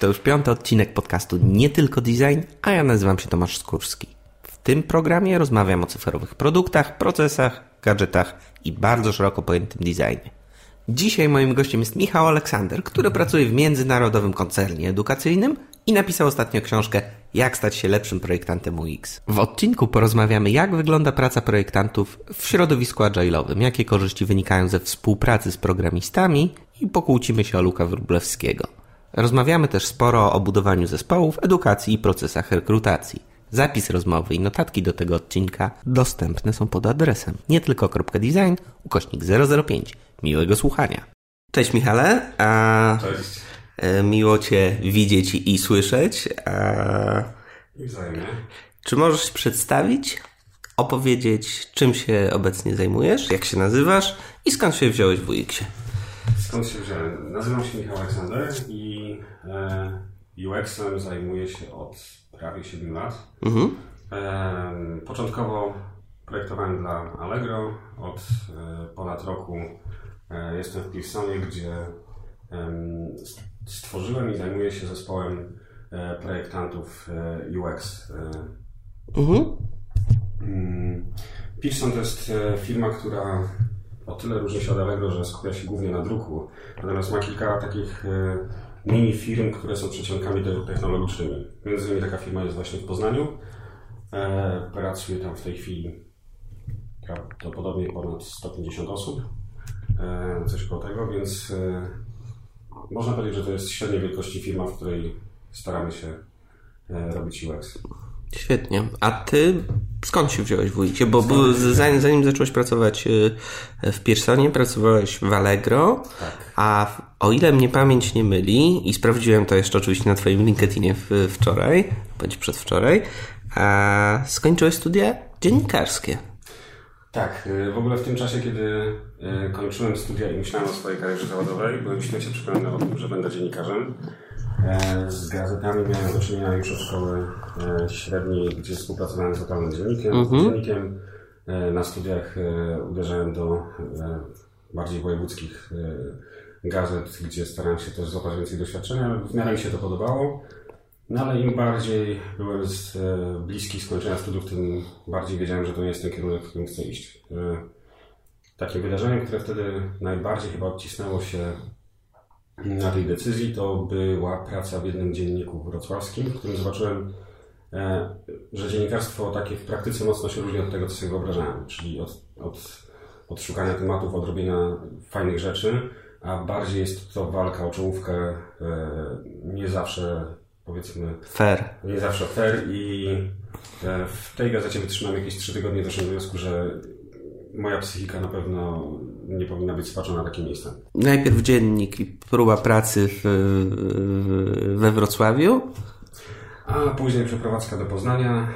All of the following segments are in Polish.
to już piąty odcinek podcastu Nie Tylko Design, a ja nazywam się Tomasz Skórski. W tym programie rozmawiam o cyfrowych produktach, procesach, gadżetach i bardzo szeroko pojętym designie. Dzisiaj moim gościem jest Michał Aleksander, który pracuje w międzynarodowym koncernie edukacyjnym i napisał ostatnio książkę Jak stać się lepszym projektantem UX. W odcinku porozmawiamy, jak wygląda praca projektantów w środowisku agile'owym, jakie korzyści wynikają ze współpracy z programistami i pokłócimy się o Luka Wróblewskiego. Rozmawiamy też sporo o budowaniu zespołów, edukacji i procesach rekrutacji. Zapis rozmowy i notatki do tego odcinka dostępne są pod adresem nie tylko.design ukośnik 005. Miłego słuchania. Cześć Michale. A... Cześć. E, miło Cię widzieć i słyszeć. A... I wzajemnie. Czy możesz się przedstawić, opowiedzieć, czym się obecnie zajmujesz, jak się nazywasz i skąd się wziąłeś w UX-ie? Skąd się wziąłem? Nazywam się Michał Aleksander i e, UX-em zajmuję się od prawie 7 lat. Mhm. E, początkowo projektowałem dla Allegro. Od e, ponad roku e, jestem w Pearsonie, gdzie em, stworzyłem i zajmuję się zespołem projektantów UX. Mhm. Mm, Pearson to jest firma, która o tyle różni się od Allegro, że skupia się głównie na druku, natomiast ma kilka takich e, mini firm, które są przeciągami te- technologicznymi. Między innymi taka firma jest właśnie w Poznaniu. E, Pracuje tam w tej chwili prawdopodobnie ponad 150 osób, e, coś koło tego, więc można powiedzieć, że to jest średniej wielkości firma, w której staramy się robić UX. Świetnie. A Ty skąd się wziąłeś w UX-ie? Bo, zanim, zanim zacząłeś pracować y, w Pearsonie, pracowałeś w Allegro, Tak. a o ile mnie pamięć nie myli, i sprawdziłem to jeszcze oczywiście na Twoim LinkedInie w, wczoraj, bądź przedwczoraj, a skończyłeś studia dziennikarskie. Tak, y, w ogóle w tym czasie, kiedy y, kończyłem studia i myślałem o swojej karierze zawodowej, byłem święcie przekonany o tym, że będę dziennikarzem. E, Z gazetami miałem do czynienia już od szkoły e, średniej, gdzie współpracowałem z lokalnym dziennikiem. dziennikiem. E, Na studiach uderzałem do bardziej wojewódzkich gazet, gdzie starałem się też złapać więcej doświadczenia. W miarę mi się to podobało. No ale im bardziej byłem z, bliski skończenia studiów, tym bardziej wiedziałem, że to nie jest ten kierunek, w którym chcę iść. E, takim wydarzeniem, które wtedy najbardziej chyba odcisnęło się na tej decyzji, to była praca w jednym dzienniku wrocławskim, w którym zobaczyłem, e, że dziennikarstwo takie w praktyce mocno się różni od tego, co sobie wyobrażałem, czyli od, od, od szukania tematów, od robienia fajnych rzeczy, a bardziej jest to walka o czołówkę, e, nie zawsze powiedzmy Fair. nie zawsze fair i e, w tej gazecie wytrzymałem jakieś trzy tygodnie, doszedłem do wniosku, że moja psychika na pewno nie powinna być spaczona takim miejscem. Najpierw dziennik i próba pracy w, we Wrocławiu. A później przeprowadzka do Poznania,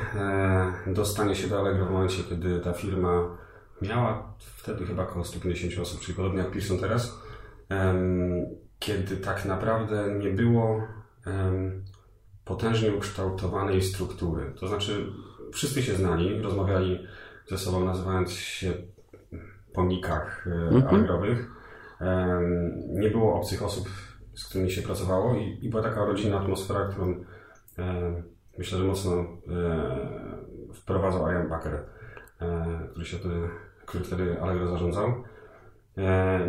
e, dostanie się do Allegro w momencie, kiedy ta firma miała wtedy chyba około 150 osób, czyli podobnie jak Pearson teraz, kiedy tak naprawdę nie było potężnie ukształtowanej struktury. To znaczy wszyscy się znali, rozmawiali ze sobą nazywając się po nikach e, allegrowych. Em, Nie było obcych osób, z którymi się pracowało i, i była taka rodzinna atmosfera, którą e, myślę, że mocno e, wprowadzał Ian Packer, e, który, się wtedy, który wtedy Allegro zarządzał.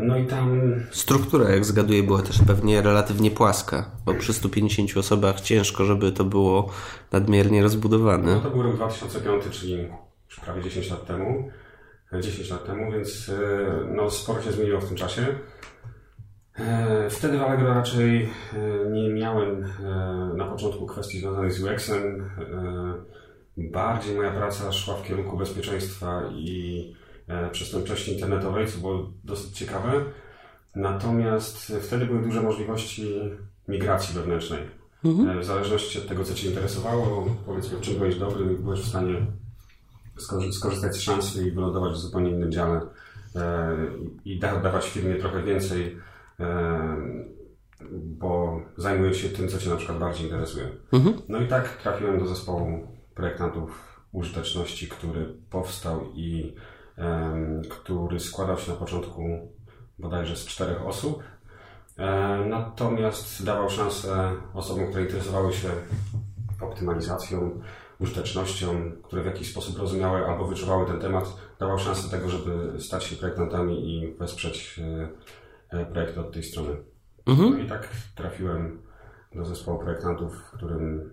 No i tam Struktura, jak zgaduję, była też pewnie relatywnie płaska, bo przy 150 osobach ciężko, żeby to było nadmiernie rozbudowane. No to był rok 2005, czyli już prawie 10 lat temu. E, 10 lat temu, więc e, no, sporo się zmieniło w tym czasie. E, Wtedy w Allegro raczej e, nie miałem na początku kwestii związanych z UX-em. Bardziej moja praca szła w kierunku bezpieczeństwa i przestępczości internetowej, co było dosyć ciekawe. Natomiast wtedy były duże możliwości migracji wewnętrznej. E, W zależności od tego, co Cię interesowało, powiedzmy, w czym byłeś dobry, byłeś w stanie skorzystać z szansy i wylądować w zupełnie innym dziale e, i da, dawać firmie trochę więcej, e, bo zajmujesz się tym, co Cię na przykład bardziej interesuje. No i tak trafiłem do zespołu projektantów użyteczności, który powstał i który składał się na początku bodajże z czterech osób. E, natomiast dawał szansę osobom, które interesowały się optymalizacją, użytecznością, które w jakiś sposób rozumiały albo wyczuwały ten temat, dawał szansę tego, żeby stać się projektantami i wesprzeć e, projekt od tej strony. Mhm. No i tak trafiłem do zespołu projektantów, w którym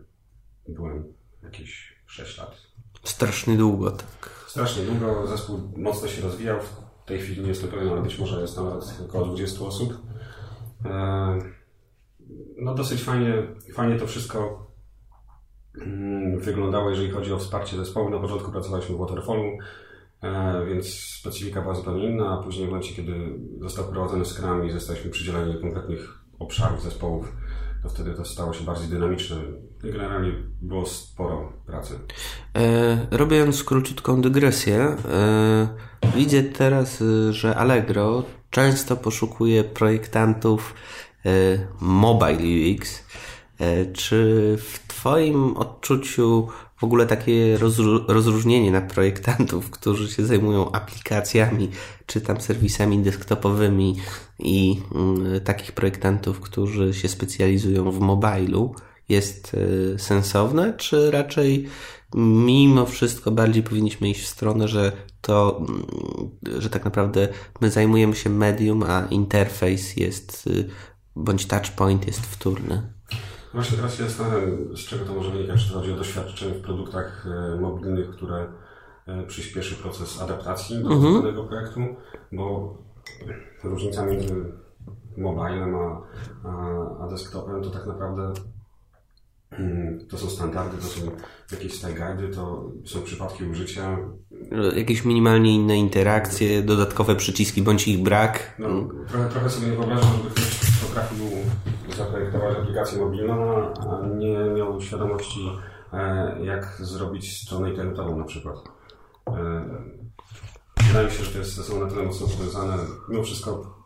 byłem jakieś 6 lat. Strasznie długo, tak. Strasznie długo. Zespół mocno się rozwijał. W tej chwili nie jestem pewien, ale być może jest nawet około 20 osób. E, no dosyć fajnie, fajnie to wszystko wyglądało, jeżeli chodzi o wsparcie zespołu. Na początku pracowaliśmy w Waterfallu, e, więc specyfika była zupełnie inna, a później w momencie, kiedy został wprowadzony Scrum i zostaliśmy przydzieleni konkretnych obszarów zespołów, to wtedy to stało się bardziej dynamiczne. Generalnie było sporo pracy. E, robiąc króciutką dygresję, e, widzę teraz, że Allegro często poszukuje projektantów mobile UX. E, czy w Twoim odczuciu w ogóle takie rozróżnienie na projektantów, którzy się zajmują aplikacjami czy tam serwisami desktopowymi i mm, takich projektantów, którzy się specjalizują w mobilu, jest y, sensowne, czy raczej mimo wszystko bardziej powinniśmy iść w stronę, że to, mm, że tak naprawdę my zajmujemy się medium, a interfejs jest, y, bądź touchpoint jest wtórny? Właśnie teraz się zastanawiam, z czego to może wynikać, czy to chodzi o doświadczenie w produktach e, mobilnych, które e, przyspieszy proces adaptacji do mhm. danego projektu, bo różnica między mobilem a, a, a desktopem to tak naprawdę mm, to są standardy, to są jakieś style to są przypadki użycia. Jakieś minimalnie inne interakcje, dodatkowe przyciski bądź ich brak. No, trochę, trochę sobie nie wyobrażam, żeby ktoś potrafił zaprojektować aplikację mobilną, a nie miał świadomości, e, jak zrobić stronę internetową na przykład. E, wydaje mi się, że to, jest, są na tyle mocno powiązane. Mimo wszystko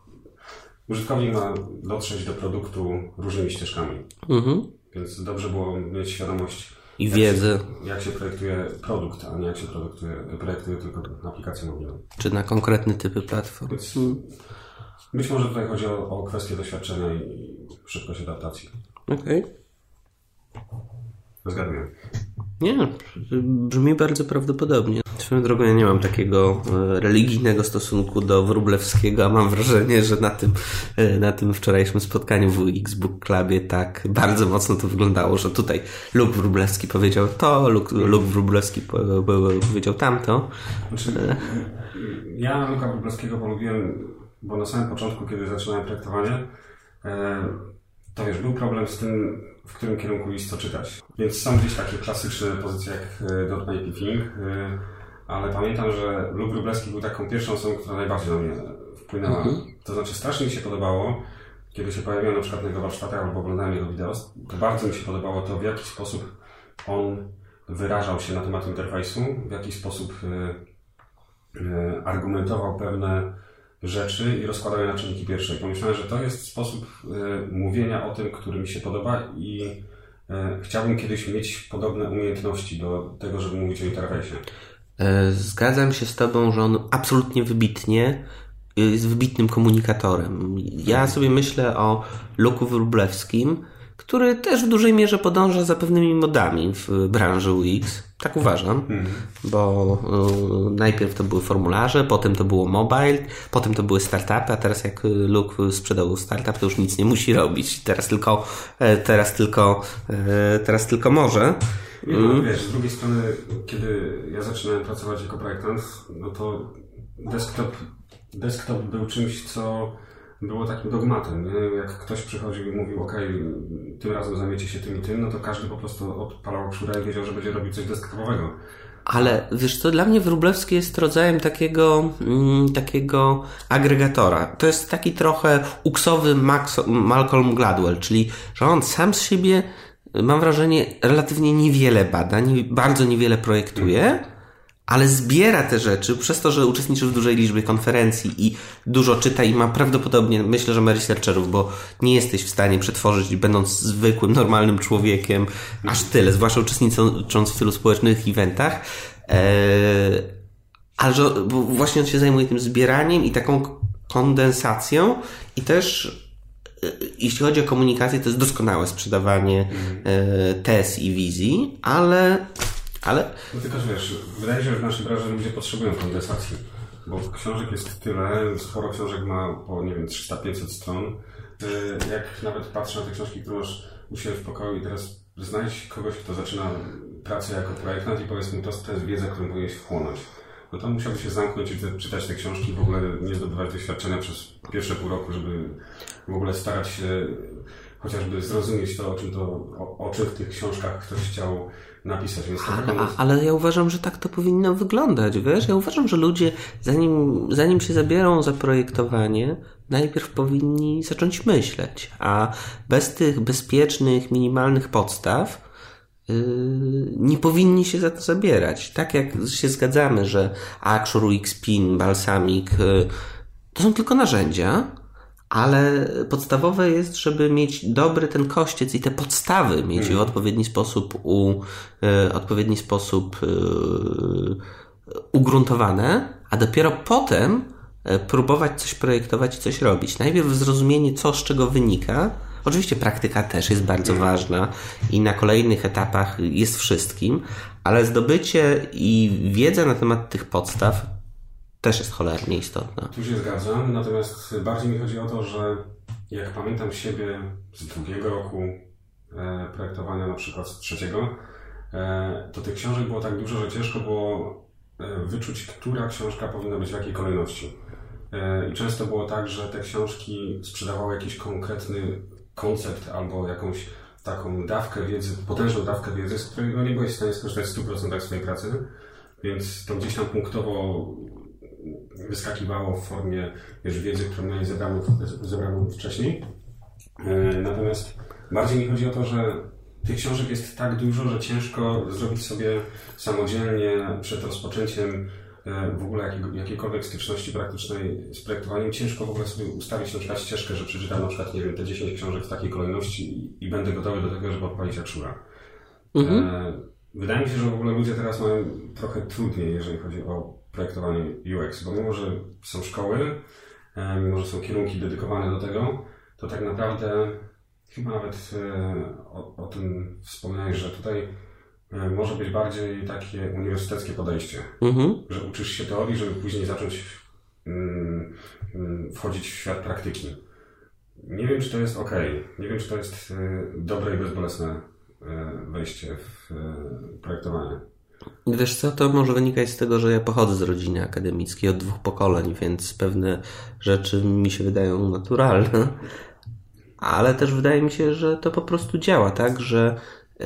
użytkownik ma dotrzeć do produktu różnymi ścieżkami. Mhm. Więc dobrze było mieć świadomość i wiedzę. Jak się, jak się projektuje produkt, a nie jak się projektuje, projektuje tylko aplikację mobilną. Czy na konkretne typy platform. Więc, hmm. Być może tutaj chodzi o, o kwestię doświadczenia i szybkość adaptacji. Okej. Okay. Zgaduję. Nie, brzmi bardzo prawdopodobnie. Swoją drogą ja nie mam takiego e, religijnego stosunku do Wróblewskiego, a mam wrażenie, że na tym, e, na tym wczorajszym spotkaniu w Xbook Clubie tak bardzo mocno to wyglądało, że tutaj Luke Wróblewski powiedział to, Luke, Luke Wróblewski powiedział tamto. Znaczy, ja Luka Wróblewskiego polubiłem bo na samym początku, kiedy zaczynałem projektowanie, e, to wiesz, był problem z tym, w którym kierunku iść, co czytać. Więc są gdzieś takie klasyczne pozycje jak Don't Make Think, ale pamiętam, że Luke Wróblewski był taką pierwszą osobą, która najbardziej na mnie wpłynęła. Mhm. To znaczy strasznie mi się podobało, kiedy się pojawiłem na przykład na jego warsztatach albo oglądałem jego wideo, to bardzo mi się podobało to, w jaki sposób on wyrażał się na temat interfejsu, w jaki sposób e, e, argumentował pewne rzeczy i rozkładał je na czynniki pierwsze. I pomyślałem, że to jest sposób y, mówienia o tym, który mi się podoba i y, chciałbym kiedyś mieć podobne umiejętności do tego, żeby mówić o interfejsie. E, zgadzam się z Tobą, że on absolutnie wybitnie jest wybitnym komunikatorem. Ja sobie myślę o Luku Wróblewskim, który też w dużej mierze podąża za pewnymi modami w branży UX. Tak uważam, mhm. bo y, najpierw to były formularze, potem to było mobile, potem to były startupy, a teraz jak Luke sprzedał startup, to już nic nie musi robić. Teraz tylko, e, teraz tylko, e, teraz tylko może. Nie, no, wiesz, z drugiej strony, kiedy ja zaczynałem pracować jako projektant, no to desktop, desktop był czymś, co było takim dogmatem. Nie? Jak ktoś przychodził i mówił, ok, tym razem zajmiecie się tym i tym, no to każdy po prostu odpalał czurę i wiedział, że będzie robił coś desktopowego. Ale wiesz co, dla mnie Wróblewski jest rodzajem takiego, mm, takiego agregatora. To jest taki trochę uksowy Max, Malcolm Gladwell, czyli że on sam z siebie, mam wrażenie, relatywnie niewiele bada, nie, bardzo niewiele projektuje, ale zbiera te rzeczy przez to, że uczestniczy w dużej liczbie konferencji i dużo czyta i ma prawdopodobnie, myślę, że ma researcherów, bo nie jesteś w stanie przetworzyć, będąc zwykłym, normalnym człowiekiem, aż tyle, zwłaszcza uczestnicząc w tylu społecznych eventach. Eee, ale że, właśnie on się zajmuje tym zbieraniem i taką kondensacją i też jeśli chodzi o komunikację, to jest doskonałe sprzedawanie mm. tez i wizji, ale ale... No tylko, że wiesz, wydaje się, że w naszej branży ludzie potrzebują kondensacji, bo książek jest tyle, sporo książek ma po, nie wiem, 300-500 stron. Jak nawet patrzę na te książki, które masz u siebie w pokoju i teraz znajdź kogoś, kto zaczyna pracę jako projektant i powiedz mu, to, to jest wiedza, którą powinieneś wchłonąć. No to musiałby się zamknąć i czytać te książki w ogóle nie zdobywać doświadczenia przez pierwsze pół roku, żeby w ogóle starać się chociażby zrozumieć to, o czym, to, o, o czym w tych książkach ktoś chciał napisać. Ale, ale ja uważam, że tak to powinno wyglądać, wiesz? Ja uważam, że ludzie, zanim, zanim się zabiorą za projektowanie, najpierw powinni zacząć myśleć, a bez tych bezpiecznych, minimalnych podstaw yy, nie powinni się za to zabierać. Tak jak się zgadzamy, że Axure, Xpin, Balsamic yy, to są tylko narzędzia, ale podstawowe jest, żeby mieć dobry ten kościec i te podstawy mieć hmm. w odpowiedni sposób u, y, odpowiedni sposób y, ugruntowane, a dopiero potem y, próbować coś projektować i coś robić. Najpierw zrozumienie, co z czego wynika. Oczywiście praktyka też jest bardzo hmm. ważna i na kolejnych etapach jest wszystkim, ale zdobycie i wiedza na temat tych podstaw też jest cholernie istotna. Tu się zgadzam, natomiast bardziej mi chodzi o to, że jak pamiętam siebie z drugiego roku e, projektowania, na przykład z trzeciego, e, to tych książek było tak dużo, że ciężko było e, wyczuć, która książka powinna być w jakiej kolejności. I często było tak, że te książki sprzedawały jakiś konkretny koncept albo jakąś taką dawkę wiedzy, potężną dawkę wiedzy, z której no, nie byłeś w stanie skorzystać w 100% swojej pracy, więc to gdzieś tam punktowo wyskakiwało w formie wiesz, wiedzy, którą mieli zebraną, zebraną wcześniej. E, natomiast bardziej mi chodzi o to, że tych książek jest tak dużo, że ciężko zrobić sobie samodzielnie przed rozpoczęciem e, w ogóle jakiego, jakiejkolwiek styczności praktycznej z projektowaniem, ciężko w ogóle sobie ustawić na przykład ścieżkę, że przeczytam na przykład, nie wiem, te 10 książek w takiej kolejności i, i będę gotowy do tego, żeby odpalić Aczura. Mhm. E, wydaje mi się, że w ogóle ludzie teraz mają trochę trudniej, jeżeli chodzi o projektowanie UX, bo mimo, że są szkoły, e, mimo, że są kierunki dedykowane do tego, to tak naprawdę chyba nawet e, o, o tym wspomniałeś, że tutaj e, może być bardziej takie uniwersyteckie podejście, mhm. że uczysz się teorii, żeby później zacząć mm, mm, wchodzić w świat praktyki. Nie wiem, czy to jest ok. Nie wiem, czy to jest dobre i bezbolesne wejście w projektowanie. Wiesz co, to może wynikać z tego, że ja pochodzę z rodziny akademickiej od dwóch pokoleń, więc pewne rzeczy mi się wydają naturalne, ale też wydaje mi się, że to po prostu działa, tak, że y,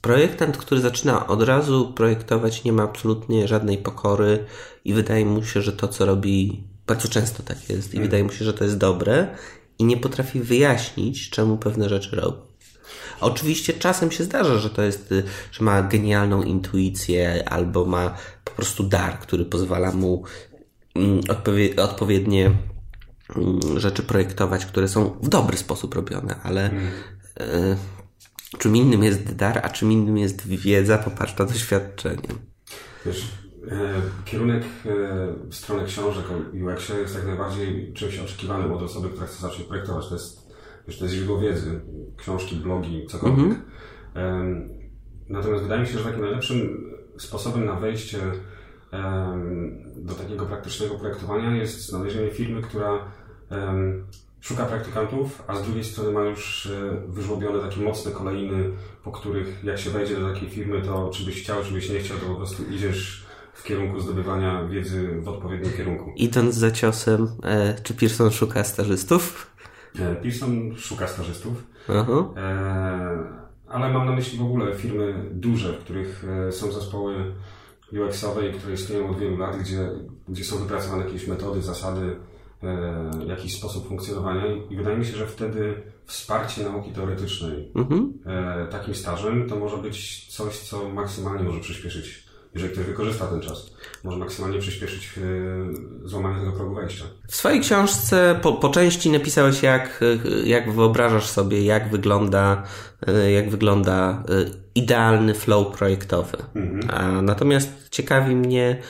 projektant, który zaczyna od razu projektować, nie ma absolutnie żadnej pokory i wydaje mu się, że to, co robi, bardzo często tak jest i wydaje mu się, że to jest dobre i nie potrafi wyjaśnić, czemu pewne rzeczy robi. Oczywiście czasem się zdarza, że to jest, y, że ma genialną intuicję albo ma po prostu dar, który pozwala mu mm, odpowie odpowiednie mm, rzeczy projektować, które są w dobry sposób robione, ale hmm. czym innym jest dar, a czym innym jest wiedza poparta doświadczeniem. Wiesz, e, kierunek e, strony książek o UX-ie jest jak najbardziej czymś oczekiwanym od osoby, która chce zacząć projektować. To jest Wiesz, to jest źródło wiedzy, książki, blogi, cokolwiek. Mhm. Natomiast wydaje mi się, że takim najlepszym sposobem na wejście do takiego praktycznego projektowania jest znalezienie firmy, która szuka praktykantów, a z drugiej strony ma już e, wyżłobione takie mocne kolejny, po których jak się wejdzie do takiej firmy, to czy byś chciał, czy byś nie chciał, to po prostu idziesz w kierunku zdobywania wiedzy w odpowiednim kierunku. Idąc za ciosem, e, czy Pearson szuka stażystów? E, Pearson szuka stażystów, uh-huh. ale mam na myśli w ogóle firmy duże, w których e, są zespoły UX-owe, które istnieją od wielu lat, gdzie, gdzie są wypracowane jakieś metody, zasady, jakiś sposób funkcjonowania i wydaje mi się, że wtedy wsparcie nauki teoretycznej uh-huh. takim stażem to może być coś, co maksymalnie może przyspieszyć jeżeli ktoś wykorzysta ten czas, może maksymalnie przyspieszyć e, złamanie tego progu wejścia. W swojej książce po, po części napisałeś, jak, jak wyobrażasz sobie, jak wygląda, e, jak wygląda e, idealny flow projektowy. Mhm. A natomiast ciekawi mnie,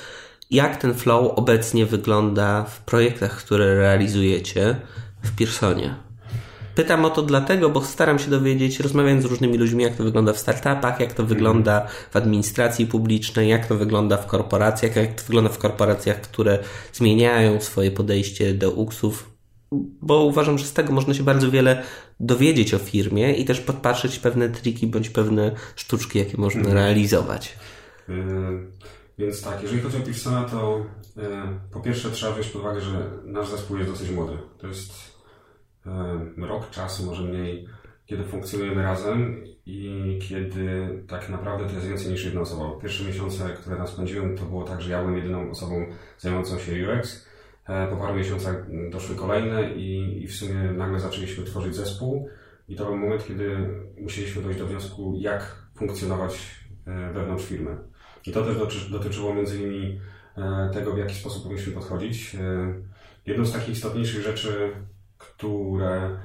jak ten flow obecnie wygląda w projektach, które realizujecie w Pearsonie. Pytam o to dlatego, bo staram się dowiedzieć, rozmawiając z różnymi ludźmi, jak to wygląda w startupach, jak to wygląda w administracji publicznej, jak to wygląda w korporacjach, jak to wygląda w korporacjach, które zmieniają swoje podejście do UX-ów, bo uważam, że z tego można się bardzo wiele dowiedzieć o firmie i też podpatrzeć pewne triki bądź pewne sztuczki, jakie można mhm. realizować. Yy, więc tak, jeżeli chodzi o Pearsona, to yy, po pierwsze trzeba wziąć pod uwagę, że nasz zespół jest dosyć młody. To jest rok czasu, może mniej, kiedy funkcjonujemy razem i kiedy tak naprawdę to jest więcej niż jedna osoba. Pierwsze miesiące, które nas spędziłem, to było tak, że ja byłem jedyną osobą zajmującą się UX. E, po paru miesiącach doszły kolejne i, i w sumie nagle zaczęliśmy tworzyć zespół. I to był moment, kiedy musieliśmy dojść do wniosku, jak funkcjonować e, wewnątrz firmy. I to też dotyczyło między innymi e, tego, w jaki sposób powinniśmy podchodzić. Jedną z takich istotniejszych rzeczy, które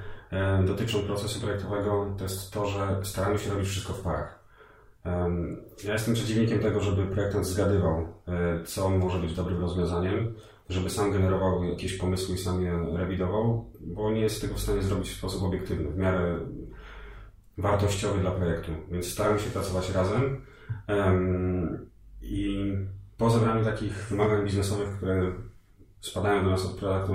dotyczą procesu projektowego, to jest to, że staramy się robić wszystko w parach. Ja jestem przeciwnikiem tego, żeby projektant zgadywał, co może być dobrym rozwiązaniem, żeby sam generował jakieś pomysły i sam je rewidował, bo nie jest tego w stanie zrobić w sposób obiektywny, w miarę wartościowy dla projektu. Więc staramy się pracować razem i po zebraniu takich wymagań biznesowych, które spadają do nas od product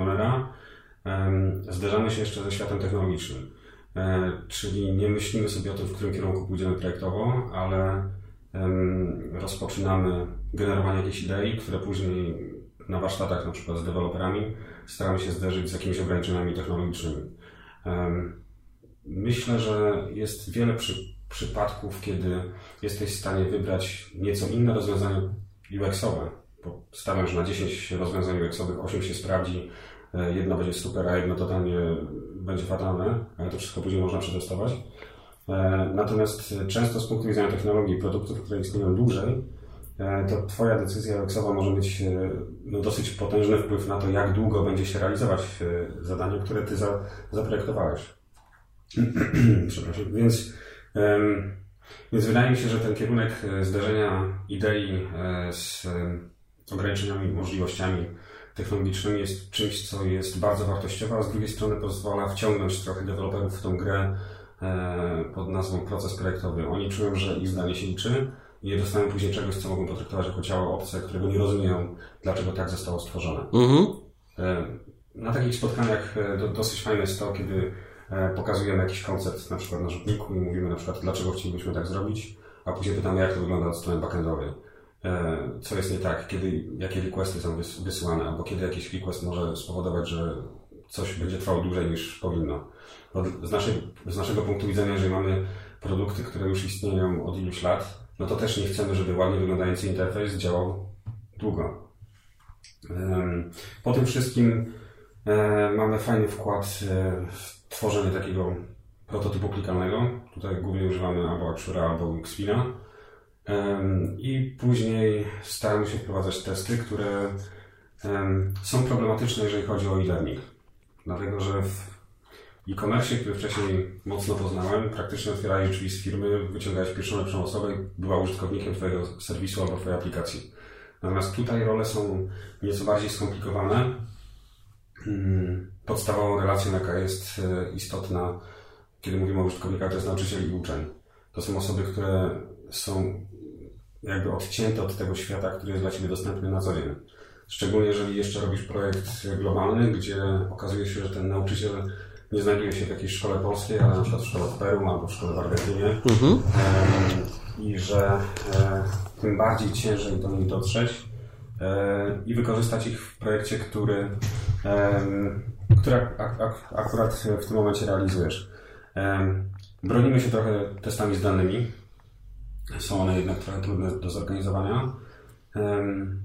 zderzamy się jeszcze ze światem technologicznym. E, czyli nie myślimy sobie o tym, w którym kierunku pójdziemy projektowo, ale rozpoczynamy generowanie jakiejś idei, które później na warsztatach na przykład z deweloperami staramy się zderzyć z jakimiś ograniczeniami technologicznymi. Myślę, że jest wiele przy, przypadków, kiedy jesteś w stanie wybrać nieco inne rozwiązania UX-owe. Stawiam, że na 10 rozwiązań UX-owych 8 się sprawdzi, e, jedno będzie super, a jedno totalnie będzie fatalne, ale to wszystko później można przetestować. E, natomiast często z punktu widzenia technologii produktów, które istnieją dłużej, E, to Twoja decyzja UX-owa może mieć no, dosyć potężny wpływ na to, jak długo będzie się realizować zadanie, które Ty za, zaprojektowałeś. Przepraszam. Więc, więc wydaje mi się, że ten kierunek zderzenia idei z ograniczeniami, możliwościami technologicznymi jest czymś, co jest bardzo wartościowe, a z drugiej strony pozwala wciągnąć trochę deweloperów w tą grę pod nazwą proces projektowy. Oni czują, że ich zdanie się liczy, i nie dostają później czegoś, co mogą potraktować jako ciało obce, którego nie rozumieją, dlaczego tak zostało stworzone. Mhm. E, na takich spotkaniach e, dosyć fajne jest to, kiedy e, pokazujemy jakiś koncept na przykład na rzutniku i mówimy na przykład, dlaczego chcielibyśmy tak zrobić, a później pytamy, jak to wygląda od strony backendowej. Co jest nie tak, kiedy, jakie requesty są wysyłane, albo kiedy jakiś request może spowodować, że coś będzie trwało dłużej niż powinno. Z, naszej, z naszego punktu widzenia, jeżeli mamy produkty, które już istnieją od iluś lat, no to też nie chcemy, żeby ładnie wyglądający interfejs działał długo. Po tym wszystkim e, mamy fajny wkład e, w tworzenie takiego prototypu klikalnego. Tutaj głównie używamy albo Axura, albo Xfina. I później staramy się wprowadzać testy, które są problematyczne, jeżeli chodzi o e-learning. Dlatego, że w e-commerce, który wcześniej mocno poznałem, praktycznie otwierałeś drzwi z firmy, wyciągałeś pierwszą lepszą osobę była użytkownikiem Twojego serwisu albo Twojej aplikacji. Natomiast tutaj role są nieco bardziej skomplikowane. Hmm, podstawową relacją, jaka jest e, istotna, kiedy mówimy o użytkownikach, to jest nauczyciel i uczeń. To są osoby, które są jakby odcięte od tego świata, który jest dla Ciebie dostępny na co dzień. Szczególnie jeżeli jeszcze robisz projekt globalny, gdzie okazuje się, że ten nauczyciel nie znajduje się w jakiejś szkole polskiej, ale na przykład w szkole w Peru albo w szkole w Argentynie. Mhm. I że e, tym bardziej ciężej do nich dotrzeć e, i wykorzystać ich w projekcie, który, który akurat w tym momencie realizujesz. Bronimy się trochę testami zdalnymi. Są one jednak trochę trudne do zorganizowania.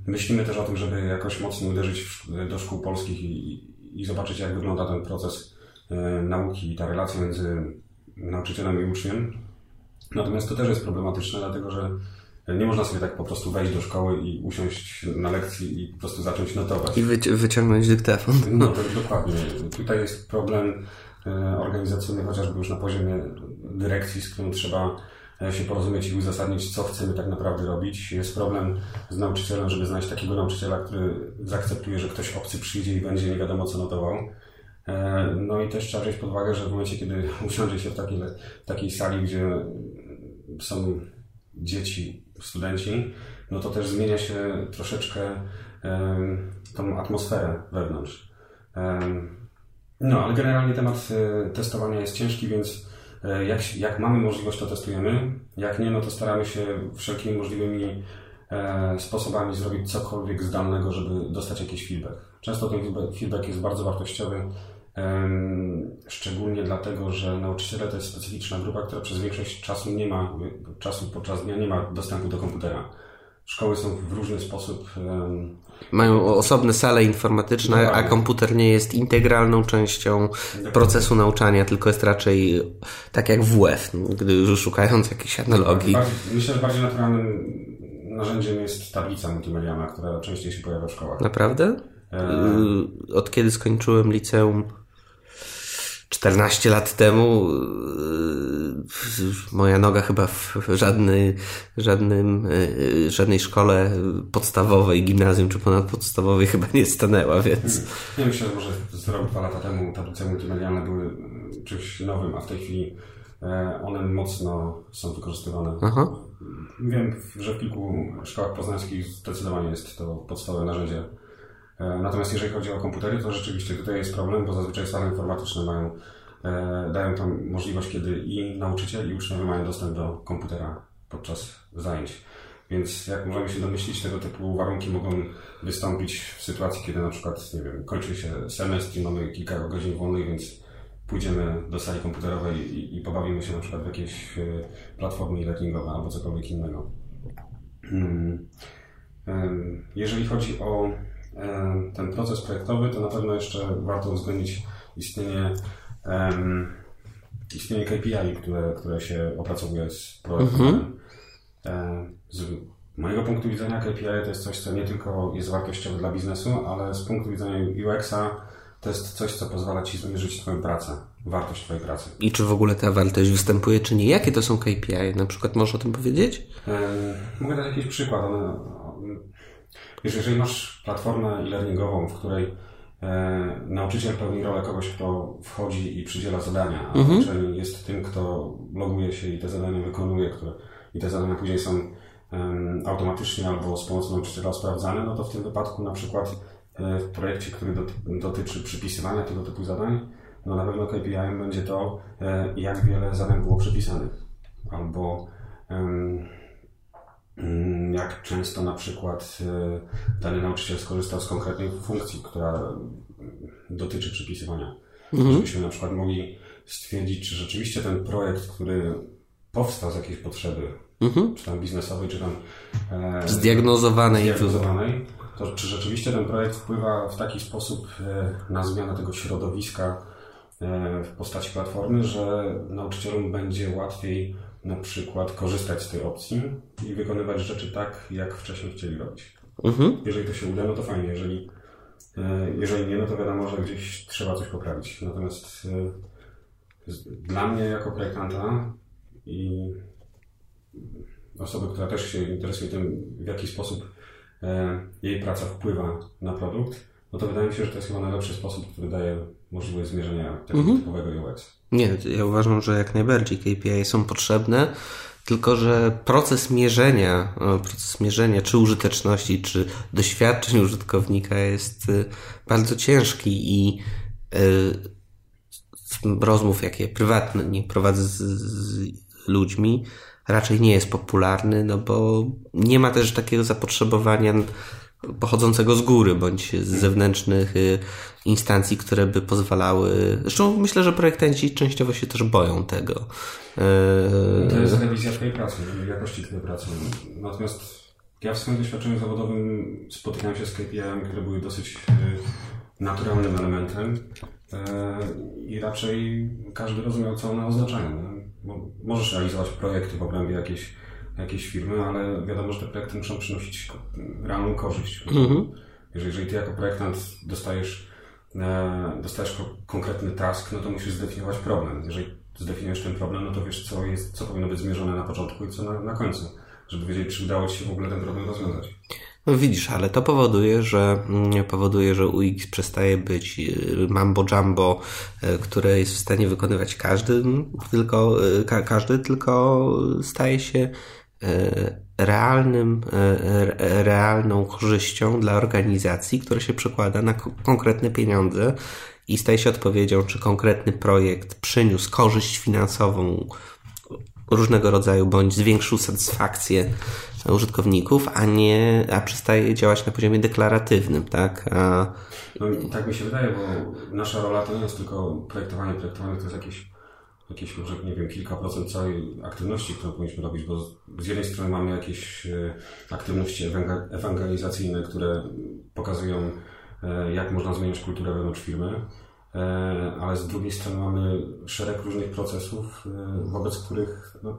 Myślimy też o tym, żeby jakoś mocno uderzyć do szkół polskich i, i zobaczyć, jak wygląda ten proces E, nauki i ta relacja między nauczycielem i uczniem. Natomiast to też jest problematyczne, dlatego że nie można sobie tak po prostu wejść do szkoły i usiąść na lekcji i po prostu zacząć notować. I wyci wyciągnąć dyktafon. No to dokładnie. Tutaj jest problem e, organizacyjny, chociażby już na poziomie dyrekcji, z którą trzeba się porozumieć i uzasadnić, co chcemy tak naprawdę robić. Jest problem z nauczycielem, żeby znaleźć takiego nauczyciela, który zaakceptuje, że ktoś obcy przyjdzie i będzie nie wiadomo co notował. E, no i też trzeba wziąć pod uwagę, że w momencie, kiedy usiądzie się w takiej, w takiej sali, gdzie są dzieci, studenci, no to też zmienia się troszeczkę tą atmosferę wewnątrz. No, ale generalnie temat e, testowania jest ciężki, więc e, jak, jak mamy możliwość, to testujemy. Jak nie, no to staramy się wszelkimi możliwymi e, sposobami zrobić cokolwiek zdalnego, żeby dostać jakiś feedback. Często ten feedback jest bardzo wartościowy, szczególnie dlatego, że nauczyciele to jest specyficzna grupa, która przez większość czasu nie ma, czasu podczas dnia nie ma dostępu do komputera. Szkoły są w różny sposób. Um, Mają osobne sale informatyczne, Dokładnie. a komputer nie jest integralną częścią Dokładnie. procesu nauczania, tylko jest raczej tak jak WF, gdy już szukając jakiejś analogii. Myślę, że bardziej naturalnym narzędziem jest tablica multimedialna, która częściej się pojawia w szkołach. Naprawdę? E... Od kiedy skończyłem liceum, 14 lat temu y, moja noga chyba w żadnej, żadnym, y, żadnej szkole podstawowej, gimnazjum czy ponadpodstawowej chyba nie stanęła, więc... Nie myślę, że może z rok, dwa lata temu tablice multimedialne były czymś nowym, a w tej chwili e, one mocno są wykorzystywane. Aha. Wiem, że w kilku szkołach poznańskich zdecydowanie jest to podstawowe narzędzie natomiast jeżeli chodzi o komputery, to rzeczywiście tutaj jest problem, bo zazwyczaj sale informatyczne mają, e, dają tam możliwość, kiedy i nauczyciel, i uczniowie mają dostęp do komputera podczas zajęć. Więc jak możemy się domyślić, tego typu warunki mogą wystąpić w sytuacji, kiedy na przykład, nie wiem, kończy się semestr i mamy kilka godzin wolnych, więc pójdziemy do sali komputerowej i, i pobawimy się na przykład w jakieś e, platformy e-learningowe albo cokolwiek innego. Hmm. Jeżeli chodzi o ten proces projektowy, to na pewno jeszcze warto uwzględnić istnienie, istnienie KPI, które, które się opracowuje z projektem. Mhm. Z mojego punktu widzenia KPI to jest coś, co nie tylko jest wartościowe dla biznesu, ale z punktu widzenia UX-a to jest coś, co pozwala Ci zmierzyć Twoją pracę, wartość Twojej pracy. I czy w ogóle ta wartość występuje, czy nie? Jakie to są KPI? Na przykład możesz o tym powiedzieć? mogę dać jakiś przykład. One, Wiesz, jeżeli masz platformę e-learningową, w której e, nauczyciel pełni rolę kogoś, kto wchodzi i przydziela zadania, a mhm. uczeń jest tym, kto loguje się i te zadania wykonuje, które, i te zadania później są um, automatycznie albo z pomocą nauczyciela sprawdzane, no to w tym wypadku na przykład e, w projekcie, który doty, dotyczy przypisywania tego typu zadań, no na pewno KPI będzie to, e, jak wiele zadań było przypisanych, albo um, jak często na przykład e, dany nauczyciel skorzystał z konkretnej funkcji, która dotyczy przypisywania. Mhm. Żebyśmy na przykład mogli stwierdzić, czy rzeczywiście ten projekt, który powstał z jakiejś potrzeby, mhm. czy tam biznesowej, czy tam e, zdiagnozowanej, zdiagnozowanej to czy rzeczywiście ten projekt wpływa w taki sposób e, na zmianę tego środowiska e, w postaci platformy, że nauczycielom będzie łatwiej na przykład korzystać z tej opcji i wykonywać rzeczy tak, jak wcześniej chcieli robić. Mhm. Jeżeli to się uda, no to fajnie. Jeżeli, e, jeżeli nie, no to wiadomo, że gdzieś trzeba coś poprawić. Natomiast e, dla mnie jako projektanta i osoby, która też się interesuje tym, w jaki sposób e, jej praca wpływa na produkt, no to wydaje mi się, że to jest chyba najlepszy sposób, który daje możliwość zmierzenia tego mhm. typowego UX. Nie, ja uważam, że jak najbardziej KPI są potrzebne, tylko że proces mierzenia, proces mierzenia czy użyteczności, czy doświadczeń użytkownika jest y, bardzo ciężki i y, rozmów, jakie prywatne nie prowadzę z, z ludźmi, raczej nie jest popularny, no bo nie ma też takiego zapotrzebowania pochodzącego z góry bądź z zewnętrznych y, instancji, które by pozwalały. Zresztą myślę, że projektanci częściowo się też boją tego. Y, to jest rewizja Twojej pracy, jakości Twojej pracy. Natomiast ja w swoim doświadczeniu zawodowym spotykałem się z KPI-ami, które były dosyć y, naturalnym elementem i raczej każdy rozumiał, co one oznaczają. Możesz realizować projekty w obrębie jakiejś jakiejś firmy, ale wiadomo, że te projekty muszą przynosić realną korzyść. Mhm. Jeżeli, jeżeli ty jako projektant dostajesz, e, dostajesz konkretny task, no to musisz zdefiniować problem. Jeżeli zdefiniujesz ten problem, no to wiesz, co, jest, co powinno być zmierzone na początku i co na, na końcu, żeby wiedzieć, czy udało ci się w ogóle ten problem rozwiązać. No widzisz, ale to powoduje, że mm, powoduje, że UX przestaje być y, mambo jumbo, y, które jest w stanie wykonywać każdy, tylko, ka każdy, tylko staje się realnym, realną korzyścią dla organizacji, która się przekłada na konkretne pieniądze i staje się odpowiedzią, czy konkretny projekt przyniósł korzyść finansową różnego rodzaju, bądź zwiększył satysfakcję użytkowników, a nie, a przestaje działać na poziomie deklaratywnym, tak? A... No, tak mi się wydaje, bo nasza rola to nie jest tylko projektowanie, projektowanie to jest jakieś, jakieś może, nie wiem, kilka procent całej aktywności, którą powinniśmy robić, bo z jednej strony mamy jakieś e, aktywności ewangelizacyjne, które pokazują, e, jak można zmieniać kulturę wewnątrz firmy, e, ale z drugiej strony mamy szereg różnych procesów, wobec których no,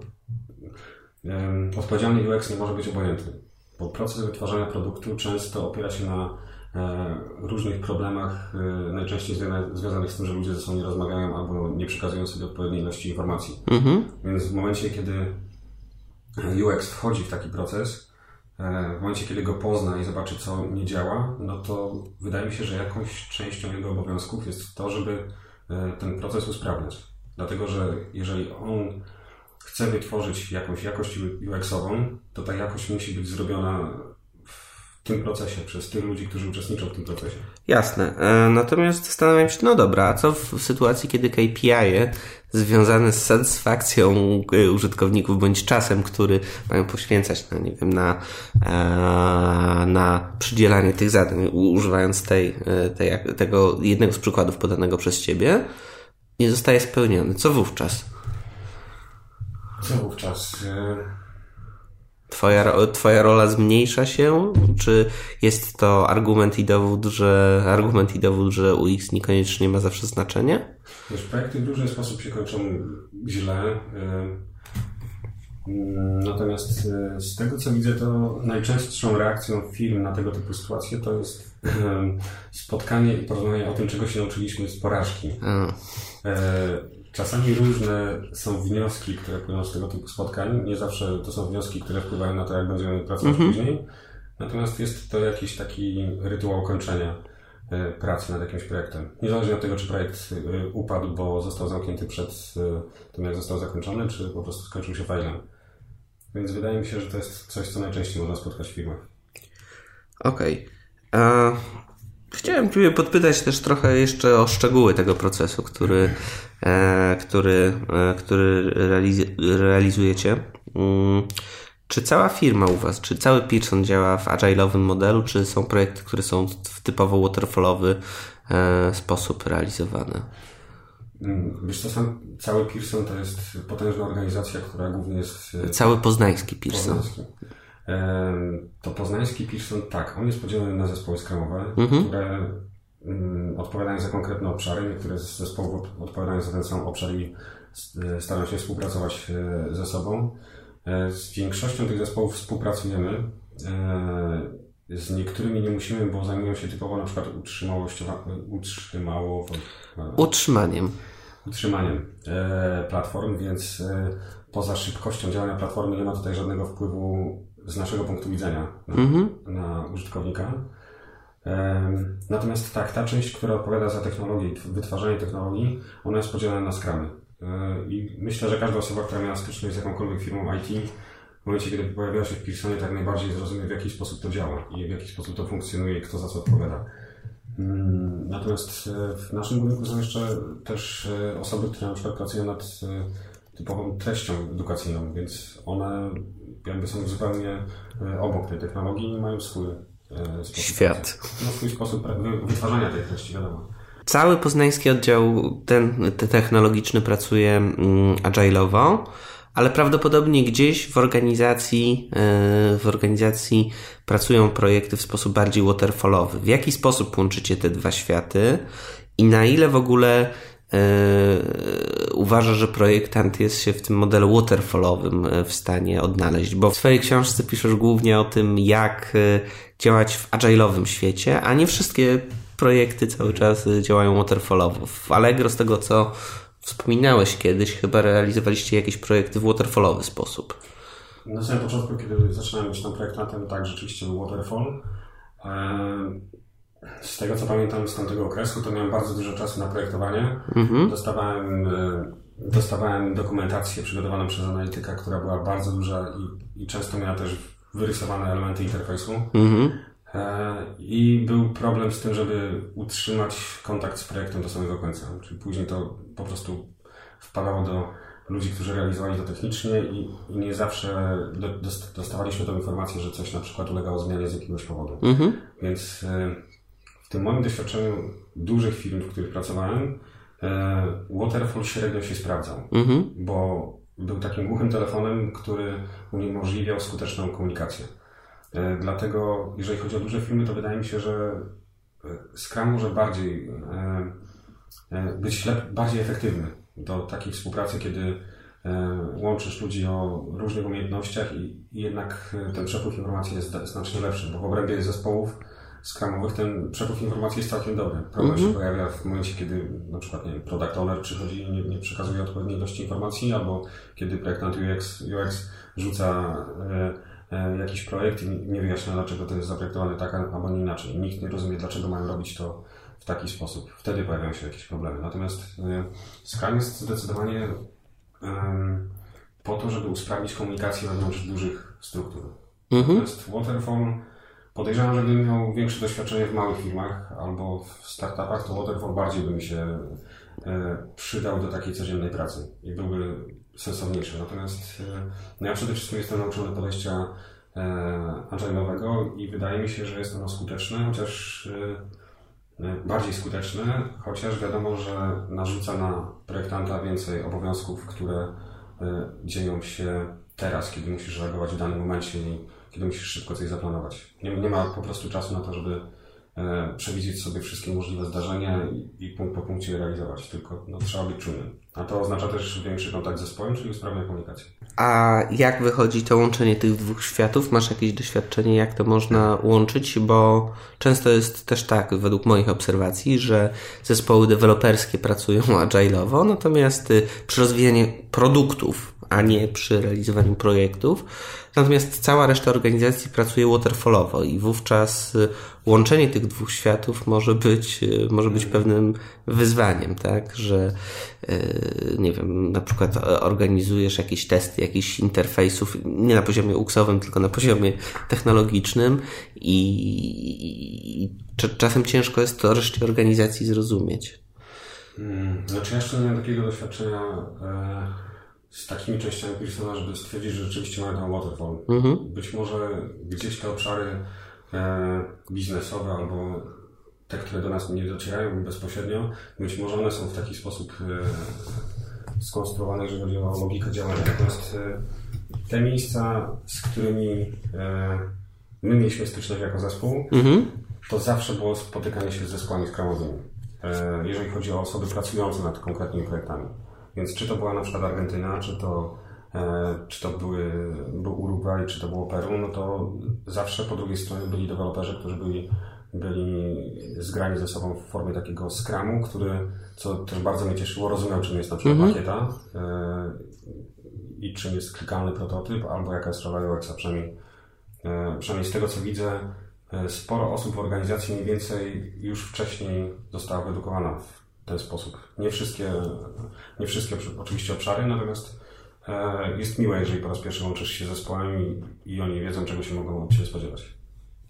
odpowiedzialny UX nie może być obojętny, bo proces wytwarzania produktu często opiera się na różnych problemach, e, najczęściej związanych z tym, że ludzie ze sobą nie rozmawiają albo nie przekazują sobie odpowiedniej ilości informacji. Mhm. Więc w momencie, kiedy UX wchodzi w taki proces, e, w momencie, kiedy go pozna i zobaczy, co nie działa, no to wydaje mi się, że jakąś częścią jego obowiązków jest to, żeby ten proces usprawniać. Dlatego, że jeżeli on chce wytworzyć jakąś jakość UX-ową, to ta jakość musi być zrobiona w tym procesie, przez tych ludzi, którzy uczestniczą w tym procesie. Jasne. E, natomiast zastanawiam się, no dobra, a co w sytuacji, kiedy KPI -e związane z satysfakcją e, użytkowników bądź czasem, który mają poświęcać na, nie wiem, na, e, na przydzielanie tych zadań, używając tej, tej, tego jednego z przykładów podanego przez Ciebie, nie zostaje spełniony. Co wówczas? Co wówczas? E, twoja, twoja rola zmniejsza się? Czy jest to argument i dowód, że argument i dowód, że UX niekoniecznie ma zawsze znaczenie? Wiesz, projekty w różny sposób się kończą źle. E, mm, natomiast e, z tego co widzę, to najczęstszą reakcją firm na tego typu sytuacje to jest spotkanie i porozmawianie o tym, czego się nauczyliśmy z porażki. Czasami różne są wnioski, które płyną z tego typu spotkań. Nie zawsze to są wnioski, które wpływają na to, jak będziemy pracować -hmm. później. Natomiast jest to jakiś taki rytuał kończenia e, pracy nad jakimś projektem. Niezależnie od tego, czy projekt e, upadł, bo został zamknięty przed e, tym, jak został zakończony, czy po prostu skończył się failem. Więc wydaje mi się, że to jest coś, co najczęściej można spotkać w firmach. Okej. Okay. Chciałem Ciebie podpytać też trochę jeszcze o szczegóły tego procesu, który, e, który, e, który realiz realizujecie. Mm, czy cała firma u Was, czy cały Pearson działa w agile'owym modelu, czy są projekty, które są w typowo waterfallowy e, sposób realizowane? Mm, wiesz co, sam, cały Pearson to jest potężna organizacja, która głównie jest... Cały poznański Pearson. Poznański. To poznański Pearson, tak, on jest podzielony na zespoły skramowe, mhm. które mm, odpowiadają za konkretne obszary. Niektóre z zespołów odpowiadają za ten sam obszar i e, starają się współpracować e, ze sobą. E, z większością tych zespołów współpracujemy. Z niektórymi nie musimy, bo zajmują się typowo na przykład utrzymało, utrzymaniem. Utrzymaniem platform, więc poza szybkością działania platformy nie ma tutaj żadnego wpływu z naszego punktu widzenia na, mm-hmm. na użytkownika. Natomiast tak, ta część, która odpowiada za technologię i wytwarzanie technologii, ona jest podzielona na skramy. E, I myślę, że każda osoba, która miała styczność z jakąkolwiek firmą IT, w momencie, kiedy pojawiła się w Pearsonie, tak najbardziej zrozumie, w jaki sposób to działa i w jaki sposób to funkcjonuje i kto za co odpowiada. Mm, natomiast e, w naszym budynku są jeszcze też e, osoby, które na przykład pracują nad typową treścią edukacyjną, więc one jakby są zupełnie e, obok tej technologii i mają swój e, sposób, świat. No, swój sposób wytwarzania tej treści, wiadomo. Cały poznański oddział ten, ten technologiczny pracuje mm, agile'owo, ale prawdopodobnie gdzieś w organizacji, e, w organizacji pracują projekty w sposób bardziej waterfallowy. W jaki sposób łączycie te dwa światy i na ile w ogóle uważa, że projektant jest się w tym modelu waterfallowym e, w stanie odnaleźć, bo w swojej książce piszesz głównie o tym, jak e, działać w agile'owym świecie, a nie wszystkie projekty cały czas działają waterfallowo. W Allegro, z tego co wspominałeś kiedyś, chyba realizowaliście jakieś projekty w waterfallowy sposób. Na samym początku, kiedy zaczynałem być tam projektantem, tak, rzeczywiście był Waterfall. Z tego co pamiętam z tamtego okresu, to miałem bardzo dużo czasu na projektowanie. Mhm. Dostawałem, dostawałem dokumentację przygotowaną przez analityka, która była bardzo duża i, i często miała też wyrysowane elementy interfejsu. Mhm. I był problem z tym, żeby utrzymać kontakt z projektem do samego końca. Czyli później to po prostu wpadało do ludzi, którzy realizowali to technicznie i, i nie zawsze do, dostawaliśmy tą informację, że coś na przykład ulegało zmianie z jakiegoś powodu. Mhm. Więc e, tym moim doświadczeniu dużych firm, w których pracowałem, e, Waterfall średnio się sprawdzał, mhm. bo był takim głuchym telefonem, który uniemożliwiał skuteczną komunikację. E, dlatego, jeżeli chodzi o duże firmy, to wydaje mi się, że Scrum może bardziej być bardziej efektywny do takiej współpracy, kiedy e, łączysz ludzi o różnych umiejętnościach i, jednak ten przepływ informacji jest znacznie lepszy, bo w obrębie zespołów skramowych ten przepływ informacji jest całkiem dobry. Problem mm -hmm. się pojawia w momencie, kiedy na przykład nie wiem, product owner przychodzi i nie, nie przekazuje odpowiedniej ilości informacji, albo kiedy projektant UX, UX rzuca e, e, jakiś projekt i nie wyjaśnia, dlaczego to jest zaprojektowane tak albo nie inaczej. Nikt nie rozumie, dlaczego mają robić to w taki sposób. Wtedy pojawiają się jakieś problemy. Natomiast y, Scrum jest zdecydowanie po to, żeby usprawnić komunikację wewnątrz dużych struktur. Mhm. Natomiast Waterfall podejrzewam, że gdybym miał większe doświadczenie w małych firmach albo w startupach, to Waterfall bardziej by mi się e, przydał do takiej codziennej pracy i byłby sensowniejszy. Natomiast e, no ja przede wszystkim jestem nauczony podejścia e, agile'owego i wydaje mi się, że jest ono skuteczne, chociaż bardziej skuteczny, chociaż wiadomo, że narzuca na projektanta więcej obowiązków, które dzieją się teraz, kiedy musisz reagować w danym momencie i kiedy musisz szybko coś zaplanować. Nie, nie ma po prostu czasu na to, żeby E, przewidzieć sobie wszystkie możliwe zdarzenia i, punkt po punkcie je realizować, tylko no, trzeba być czujnym. A to oznacza też większy kontakt z zespołem, czyli usprawnienie komunikacji. A jak wychodzi to łączenie tych dwóch światów? Masz jakieś doświadczenie, jak to można łączyć? Bo często jest też tak, według moich obserwacji, że zespoły deweloperskie pracują agile'owo, natomiast y, przy rozwijaniu produktów, a nie przy realizowaniu projektów, Natomiast cała reszta organizacji pracuje waterfallowo i wówczas y, łączenie tych dwóch światów może być, y, może być pewnym wyzwaniem, tak? Że y, nie wiem, na przykład organizujesz jakieś testy jakichś interfejsów, nie na poziomie UX-owym, tylko na poziomie technologicznym i, czasem ciężko jest to reszcie organizacji zrozumieć. Hmm, znaczy ja jeszcze nie miałem takiego doświadczenia e, z takimi częściami Pearsona, żeby stwierdzić, że rzeczywiście mają tam waterfall. Mhm. Być może gdzieś te obszary e, biznesowe albo te, które do nas nie docierają bezpośrednio, być może one są w taki sposób e, skonstruowane, jeżeli chodzi o logikę działania. Natomiast e, te miejsca, z którymi e, my mieliśmy styczność jako zespół, mhm. to zawsze było spotykanie się z zespołami skramowymi. E, jeżeli chodzi o osoby pracujące nad konkretnymi projektami. Więc czy to była na przykład Argentyna, czy to, e, czy to były, był Urugwaj, czy to było Peru, no to zawsze po drugiej stronie byli deweloperzy, którzy byli, byli zgrani ze sobą w formie takiego skramu, który, co też bardzo mnie cieszyło, rozumiał czym jest na przykład mhm. pakieta e, i czym jest klikalny prototyp, albo jaka jest rola UX-a, przynajmniej, e, przynajmniej z tego co widzę, sporo osób w organizacji mniej więcej już wcześniej została wyedukowana w ten sposób. Nie wszystkie, nie wszystkie oczywiście obszary, natomiast e, jest miłe, jeżeli po raz pierwszy łączysz się z zespołem i, i oni wiedzą, czego się mogą od Ciebie spodziewać.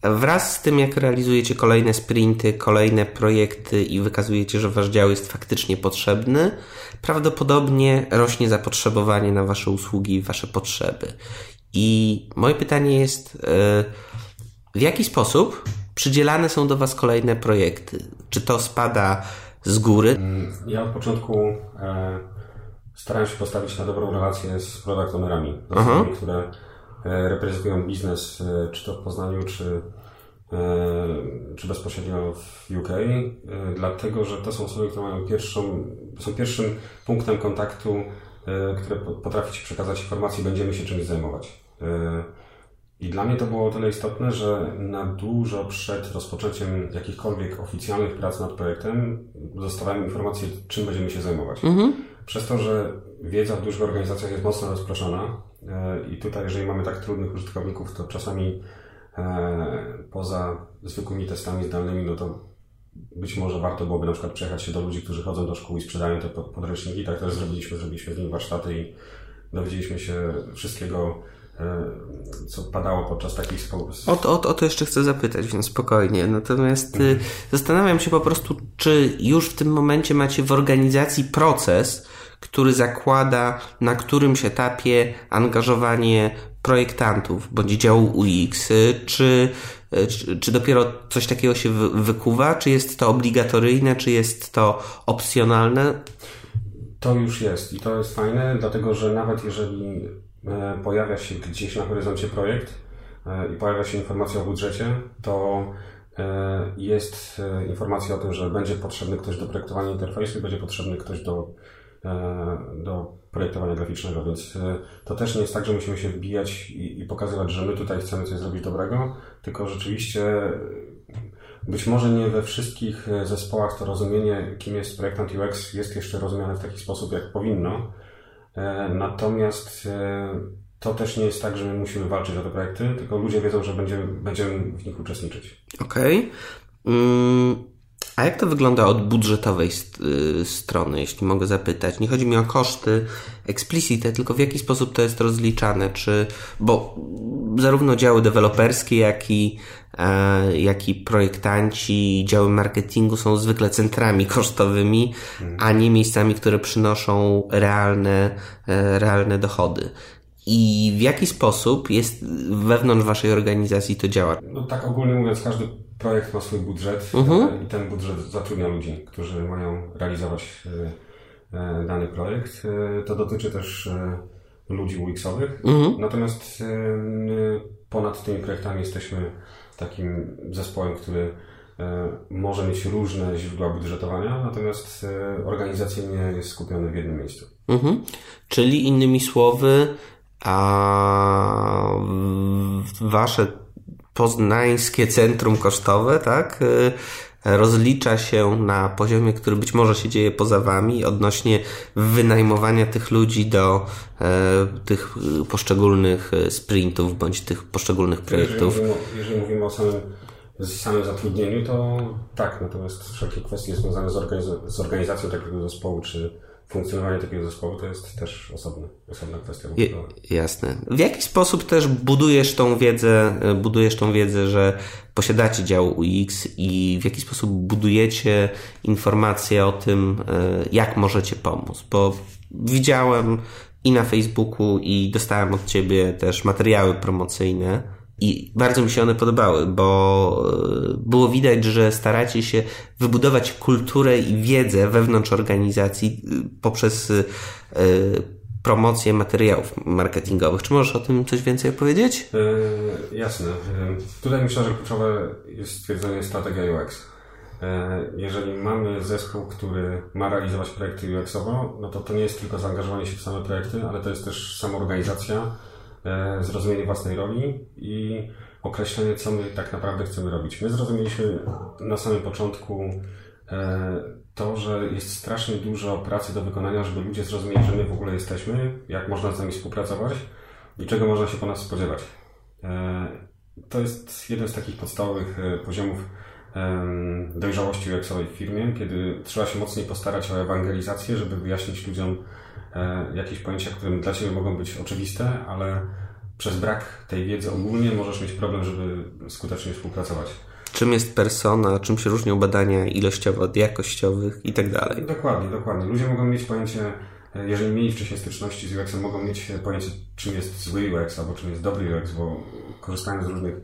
Wraz z tym, jak realizujecie kolejne sprinty, kolejne projekty i wykazujecie, że wasz dział jest faktycznie potrzebny, prawdopodobnie rośnie zapotrzebowanie na wasze usługi i wasze potrzeby. I moje pytanie jest, e, w jaki sposób przydzielane są do was kolejne projekty? Czy to spada z góry? Mm, ja od początku e, starałem się postawić na dobrą relację z product ownerami, osobami, które e, reprezentują biznes, e, czy to w Poznaniu, czy, e, czy bezpośrednio w UK, dlatego że to są osoby, które mają pierwszą, są pierwszym punktem kontaktu, które potrafi Ci przekazać informacje, będziemy się czymś zajmować. I dla mnie to było o tyle istotne, że na dużo przed rozpoczęciem jakichkolwiek oficjalnych prac nad projektem dostawałem informację, czym będziemy się zajmować. Mhm. Przez to, że wiedza w dużych organizacjach jest mocno rozproszona i tutaj, jeżeli mamy tak trudnych użytkowników, to czasami poza zwykłymi testami zdalnymi, no to być może warto byłoby na przykład przejechać się do ludzi, którzy chodzą do szkół i sprzedają te podręczniki. Tak też zrobiliśmy, zrobiliśmy z nimi warsztaty i dowiedzieliśmy się wszystkiego, e, co padało podczas takich społeczności. O, o, o to jeszcze chcę zapytać, więc spokojnie. Natomiast mhm. zastanawiam się po prostu, czy już w tym momencie macie w organizacji proces, który zakłada na którymś etapie angażowanie projektantów bądź działu UX, czy, czy, czy dopiero coś takiego się wykuwa, czy jest to obligatoryjne, czy jest to opcjonalne? To już jest i to jest fajne, dlatego że nawet jeżeli pojawia się gdzieś na horyzoncie projekt e, i pojawia się informacja o budżecie, to e, jest informacja o tym, że będzie potrzebny ktoś do projektowania interfejsu i będzie potrzebny ktoś do, do projektowania graficznego, więc to też nie jest tak, że musimy się wbijać i, i pokazywać, że my tutaj chcemy coś zrobić dobrego, tylko rzeczywiście być może nie we wszystkich e, zespołach to rozumienie, kim jest projektant UX, jest jeszcze rozumiane w taki sposób, jak powinno. E, natomiast e, to też nie jest tak, że my musimy walczyć o te projekty, tylko ludzie wiedzą, że będziemy, będziemy w nich uczestniczyć. Okej. Okay. Mm, a jak to wygląda od budżetowej y, strony, jeśli mogę zapytać? Nie chodzi mi o koszty explicite, tylko w jaki sposób to jest rozliczane? Czy, bo zarówno działy deweloperskie, jak i E, jak i projektanci, działy marketingu są zwykle centrami kosztowymi, a nie miejscami, które przynoszą realne, e, realne dochody. I w jaki sposób jest wewnątrz waszej organizacji to działa? No tak ogólnie mówiąc, każdy projekt ma swój budżet mhm. i ten budżet zatrudnia ludzi, którzy mają realizować e, dany projekt. To dotyczy też ludzi UX-owych. Mhm. Natomiast ponad tymi projektami jesteśmy takim zespołem, który e, może mieć różne źródła budżetowania, natomiast e, organizacyjnie jest skupiony w jednym miejscu. Mhm. Czyli innymi słowy, a wasze poznańskie centrum kosztowe, tak? E, rozlicza się na poziomie, który być może się dzieje poza wami odnośnie wynajmowania tych ludzi do e, tych poszczególnych sprintów bądź tych poszczególnych projektów. Jeżeli mówimy, jeżeli mówimy o samym, samym zatrudnieniu, to tak, natomiast wszelkie kwestie związane z, organiz- z organizacją takiego zespołu, czy funkcjonowanie takiego zespołu to jest też osobny, osobna kwestia. Je, jasne. W jaki sposób też budujesz tą wiedzę, e, budujesz tą wiedzę, że posiadacie dział UX i w jaki sposób budujecie informacje o tym, e, jak możecie pomóc? Bo widziałem i na Facebooku i dostałem od Ciebie też materiały promocyjne i bardzo mi się one podobały, bo e, było widać, że staracie się wybudować kulturę i wiedzę wewnątrz organizacji e, poprzez e, promocję materiałów marketingowych. Czy możesz o tym coś więcej opowiedzieć? Yy, jasne. Tutaj myślę, że kluczowe jest stwierdzenie strategia UX. Jeżeli mamy zespół, który ma realizować projekty UX-owo, no to to nie jest tylko zaangażowanie się w same projekty, ale to jest też samoorganizacja, organizacja zrozumienie własnej roli i określenie, co my tak naprawdę chcemy robić. My zrozumieliśmy na samym początku e, to, że jest strasznie dużo pracy do wykonania, żeby ludzie zrozumieli, że my w ogóle jesteśmy, jak można z nami współpracować i czego można się po nas spodziewać. E, to jest jeden z takich podstawowych poziomów dojrzałości UX-owej firmie, kiedy trzeba się mocniej postarać o ewangelizację, żeby wyjaśnić ludziom, E, jakieś pojęcia, które dla Ciebie mogą być oczywiste, ale przez brak tej wiedzy ogólnie możesz mieć problem, żeby skutecznie współpracować. Czym jest persona, czym się różnią badania ilościowe od jakościowych i tak dalej. Dokładnie, dokładnie. Ludzie mogą mieć pojęcie, e, jeżeli mieli wcześniej styczności z UX-em, mogą mieć pojęcie, czym jest zły UX albo czym jest dobry UX, bo korzystają z różnych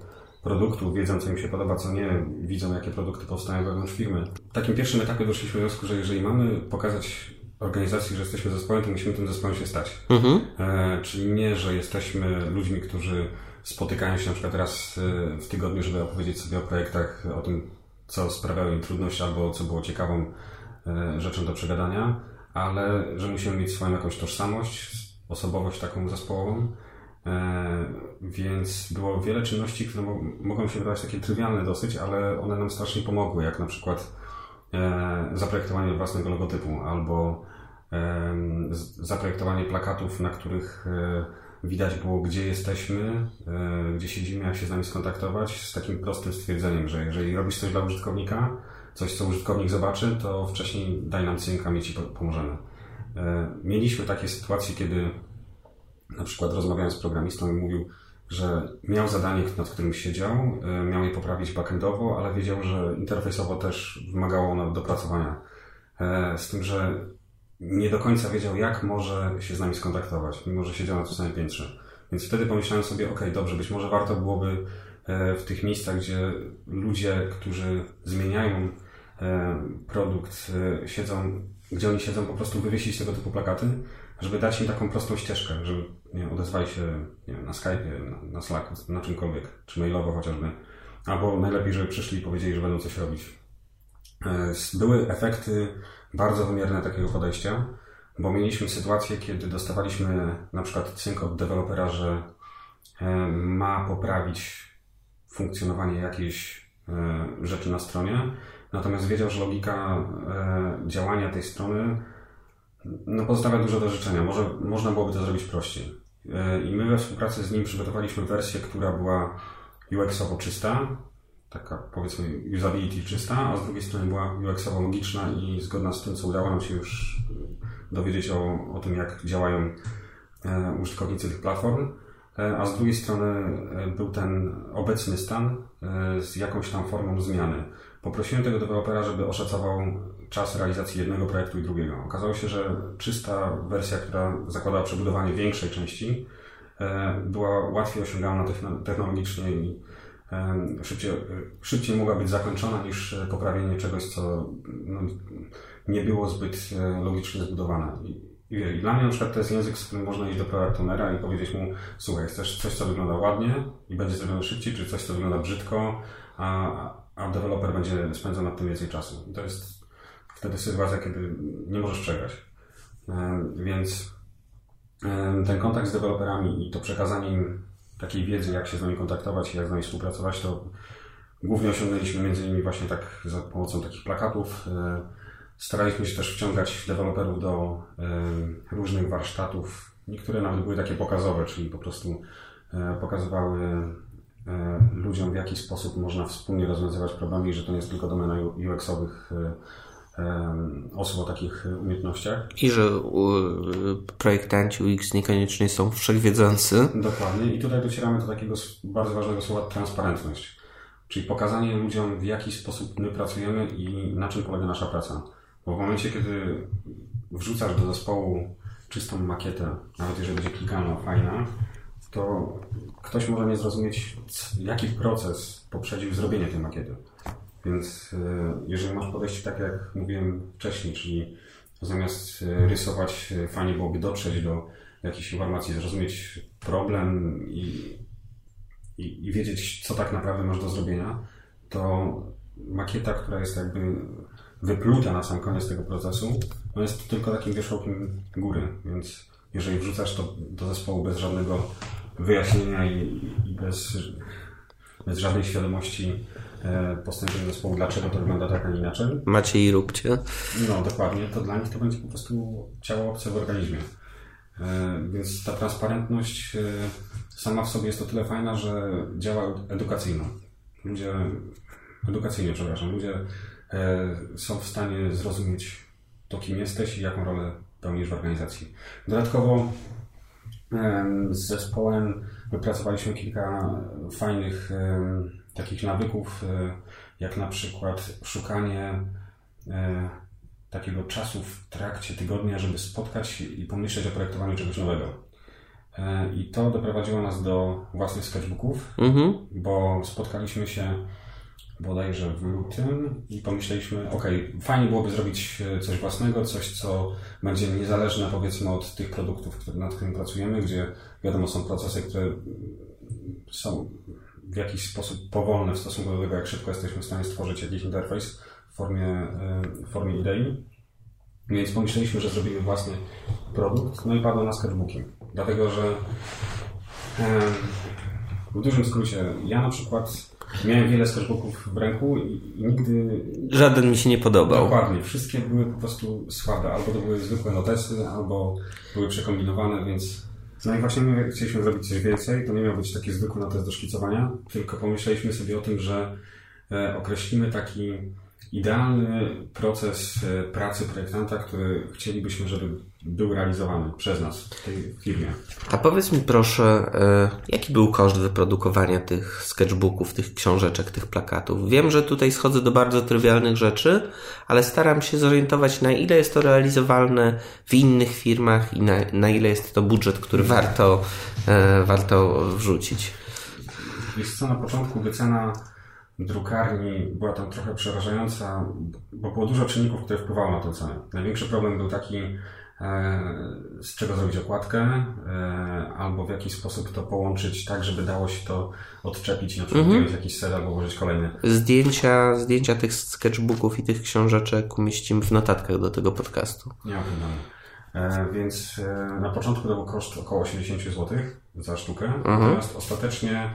produktów, wiedzą, co im się podoba, co nie, widzą, jakie produkty powstają wewnątrz firmy. W takim pierwszym etapie doszliśmy do wniosku, że jeżeli mamy pokazać organizacji, że jesteśmy zespołem, to musimy tym zespołem się stać. Mhm. E, czyli nie, że jesteśmy ludźmi, którzy spotykają się na przykład raz e, w tygodniu, żeby opowiedzieć sobie o projektach, o tym, co sprawiało im trudność albo co było ciekawą e, rzeczą do przegadania, ale że musimy mieć swoją jakąś tożsamość, osobowość taką zespołową. E, więc było wiele czynności, które mogą się wydawać takie trywialne dosyć, ale one nam strasznie pomogły, jak na przykład zaprojektowanie własnego logotypu albo zaprojektowanie plakatów, na których widać było, gdzie jesteśmy, gdzie siedzimy, jak się z nami skontaktować, z takim prostym stwierdzeniem, że jeżeli robisz coś dla użytkownika, coś, co użytkownik zobaczy, to wcześniej daj nam cynk, my Ci pomożemy. Mieliśmy takie sytuacje, kiedy na przykład rozmawiałem z programistą i mówił, że miał zadanie, nad którym siedział, e, miał je poprawić backendowo, ale wiedział, że interfejsowo też wymagało ono dopracowania. E, z tym, że nie do końca wiedział, jak może się z nami skontaktować, mimo że siedział na tym samym piętrze. Więc wtedy pomyślałem sobie, ok, dobrze, być może warto byłoby e, w tych miejscach, gdzie ludzie, którzy zmieniają produkt, siedzą, gdzie oni siedzą, po prostu wywiesić tego typu plakaty, żeby dać im taką prostą ścieżkę, żeby nie, odezwali się nie wiem, na Skype'ie, na, na Slacku, na czymkolwiek, czy mailowo chociażby. Albo najlepiej, żeby przyszli i powiedzieli, że będą coś robić. E, były efekty bardzo wymierne takiego podejścia, bo mieliśmy sytuację, kiedy dostawaliśmy na przykład cynk od dewelopera, że e, ma poprawić funkcjonowanie jakiejś e, rzeczy na stronie, natomiast wiedział, że logika działania tej strony no, pozostawia dużo do życzenia. Może można byłoby to zrobić prościej. E, I my we współpracy z nim przygotowaliśmy wersję, która była UX-owo czysta, taka powiedzmy usability czysta, a z drugiej strony była UX-owo logiczna i zgodna z tym, co udało nam się już dowiedzieć o, o tym, jak działają e, użytkownicy tych platform. E, a z drugiej strony był ten obecny stan z jakąś tam formą zmiany. Poprosiłem tego dewelopera, żeby oszacował czas realizacji jednego projektu i drugiego. Okazało się, że czysta wersja, która zakładała przebudowanie większej części, e, była łatwiej osiągalna technologicznie i e, szybciej, szybciej mogła być zakończona niż poprawienie czegoś, co no, nie było zbyt e, logicznie zbudowane. I, i dla mnie na przykład to jest język, z którym można iść do product ownera i powiedzieć mu, słuchaj, chcesz coś, co wygląda ładnie i będzie zrobione szybciej, czy coś, co wygląda brzydko, a, a deweloper będzie spędzał nad tym więcej czasu. I to jest wtedy sytuacja, kiedy nie możesz przegrać. E, więc e, ten kontakt z deweloperami i to przekazanie im takiej wiedzy, jak się z nami kontaktować i jak z nami współpracować, to głównie osiągnęliśmy między innymi właśnie tak za pomocą takich plakatów. E, staraliśmy się też wciągać deweloperów do różnych warsztatów. Niektóre nawet były takie pokazowe, czyli po prostu pokazywały ludziom, w jaki sposób można wspólnie rozwiązywać problemy i że to nie jest tylko domena UX-owych osób o takich umiejętnościach. I że projektanci UX niekoniecznie są wszechwiedzący. Dokładnie. I tutaj docieramy do takiego bardzo ważnego słowa transparentność. Czyli pokazanie ludziom, w jaki sposób my pracujemy i na czym polega nasza praca. Bo w momencie, kiedy wrzucasz do zespołu czystą makietę, nawet jeżeli będzie klikalna, fajna, to ktoś może nie zrozumieć, jaki proces poprzedził zrobienie tej makiety. Więc e, jeżeli masz podejście tak, jak mówiłem wcześniej, czyli zamiast e, rysować, e, fajnie byłoby dotrzeć do jakiejś informacji, zrozumieć problem i, i, i wiedzieć, co tak naprawdę masz do zrobienia, to makieta, która jest jakby wypluta na sam koniec tego procesu, no jest tylko takim wierzchołkiem góry, więc jeżeli wrzucasz to do zespołu bez żadnego wyjaśnienia i, i bez, bez żadnej świadomości postępem zespołu, dlaczego to wygląda tak, a nie inaczej. Macie i róbcie. No, dokładnie. To dla nich to będzie po prostu ciało obce w organizmie. E, więc ta transparentność e, sama w sobie jest o tyle fajna, że działa edukacyjnie. Ludzie, edukacyjnie, przepraszam, ludzie są w stanie zrozumieć to, kim jesteś i jaką rolę pełnisz w organizacji. Dodatkowo z zespołem wypracowaliśmy kilka fajnych takich nawyków, e, jak na przykład szukanie e, takiego czasu w trakcie tygodnia, żeby spotkać się i pomyśleć o projektowaniu czegoś nowego. E, I to doprowadziło nas do własnych sketchbooków, mhm. bo spotkaliśmy się bodajże w lutym i pomyśleliśmy, ok, fajnie byłoby zrobić coś własnego, coś, co będzie niezależne powiedzmy od tych produktów, nad którymi pracujemy, gdzie wiadomo są procesy, które są w jakiś sposób powolny w stosunku do tego, jak szybko jesteśmy w stanie stworzyć jakiś interfejs w formie, e, w formie idei. Więc pomyśleliśmy, że zrobimy własny produkt, no i padło na sketchbooki. Dlatego, że w dużym skrócie, ja na przykład Miałem wiele sketchbooków w ręku i nigdy... Żaden mi się nie podobał. Dokładnie. Wszystkie były po prostu słabe. Albo to były zwykłe notesy, albo były przekombinowane, więc... No i właśnie my chcieliśmy zrobić coś więcej. To nie miał być taki zwykły notes do szkicowania, tylko pomyśleliśmy sobie o tym, że e, określimy taki idealny proces e, pracy projektanta, który chcielibyśmy, żeby był realizowany przez nas w tej firmie. A powiedz mi proszę, e, jaki był koszt wyprodukowania tych sketchbooków, tych książeczek, tych plakatów? Wiem, że tutaj schodzę do bardzo trywialnych rzeczy, ale staram się zorientować, na ile jest to realizowalne w innych firmach i na, na ile jest to budżet, który warto, e, warto wrzucić. Wiesz co, na początku wycena drukarni była tam trochę przerażająca, bo było dużo czynników, które wpływały na tę cenę. Największy problem był taki, e, z czego zrobić okładkę, e, albo w jaki sposób to połączyć tak, żeby dało się to odczepić na przykład mhm. jakiś set albo włożyć kolejny. Zdjęcia, zdjęcia tych sketchbooków i tych książeczek umieścimy w notatkach do tego podcastu. Nie ma problemu. E, więc na początku to był koszt około 80 zł za sztukę, mhm. natomiast ostatecznie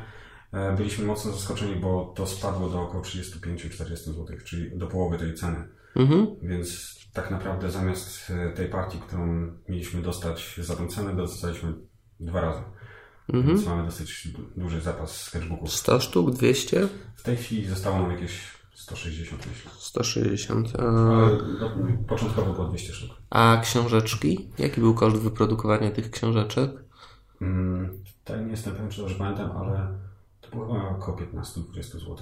byliśmy mocno zaskoczeni, bo to spadło do około 35-40 zł, czyli do połowy tej ceny. Mhm. Więc tak naprawdę zamiast e, tej partii, którą mieliśmy dostać za tę cenę, dostaliśmy dwa razy. Mhm. Więc mamy dosyć duży zapas sketchbooków. 100 sztuk, 200? W tej chwili zostało nam jakieś 160 myślę. 160. A... Ale początkowo było 200 sztuk. A książeczki? Jaki był koszt wyprodukowania tych książeczek? Hmm, tutaj nie jestem pewien, czy dobrze pamiętam, ale około 15-20 zł.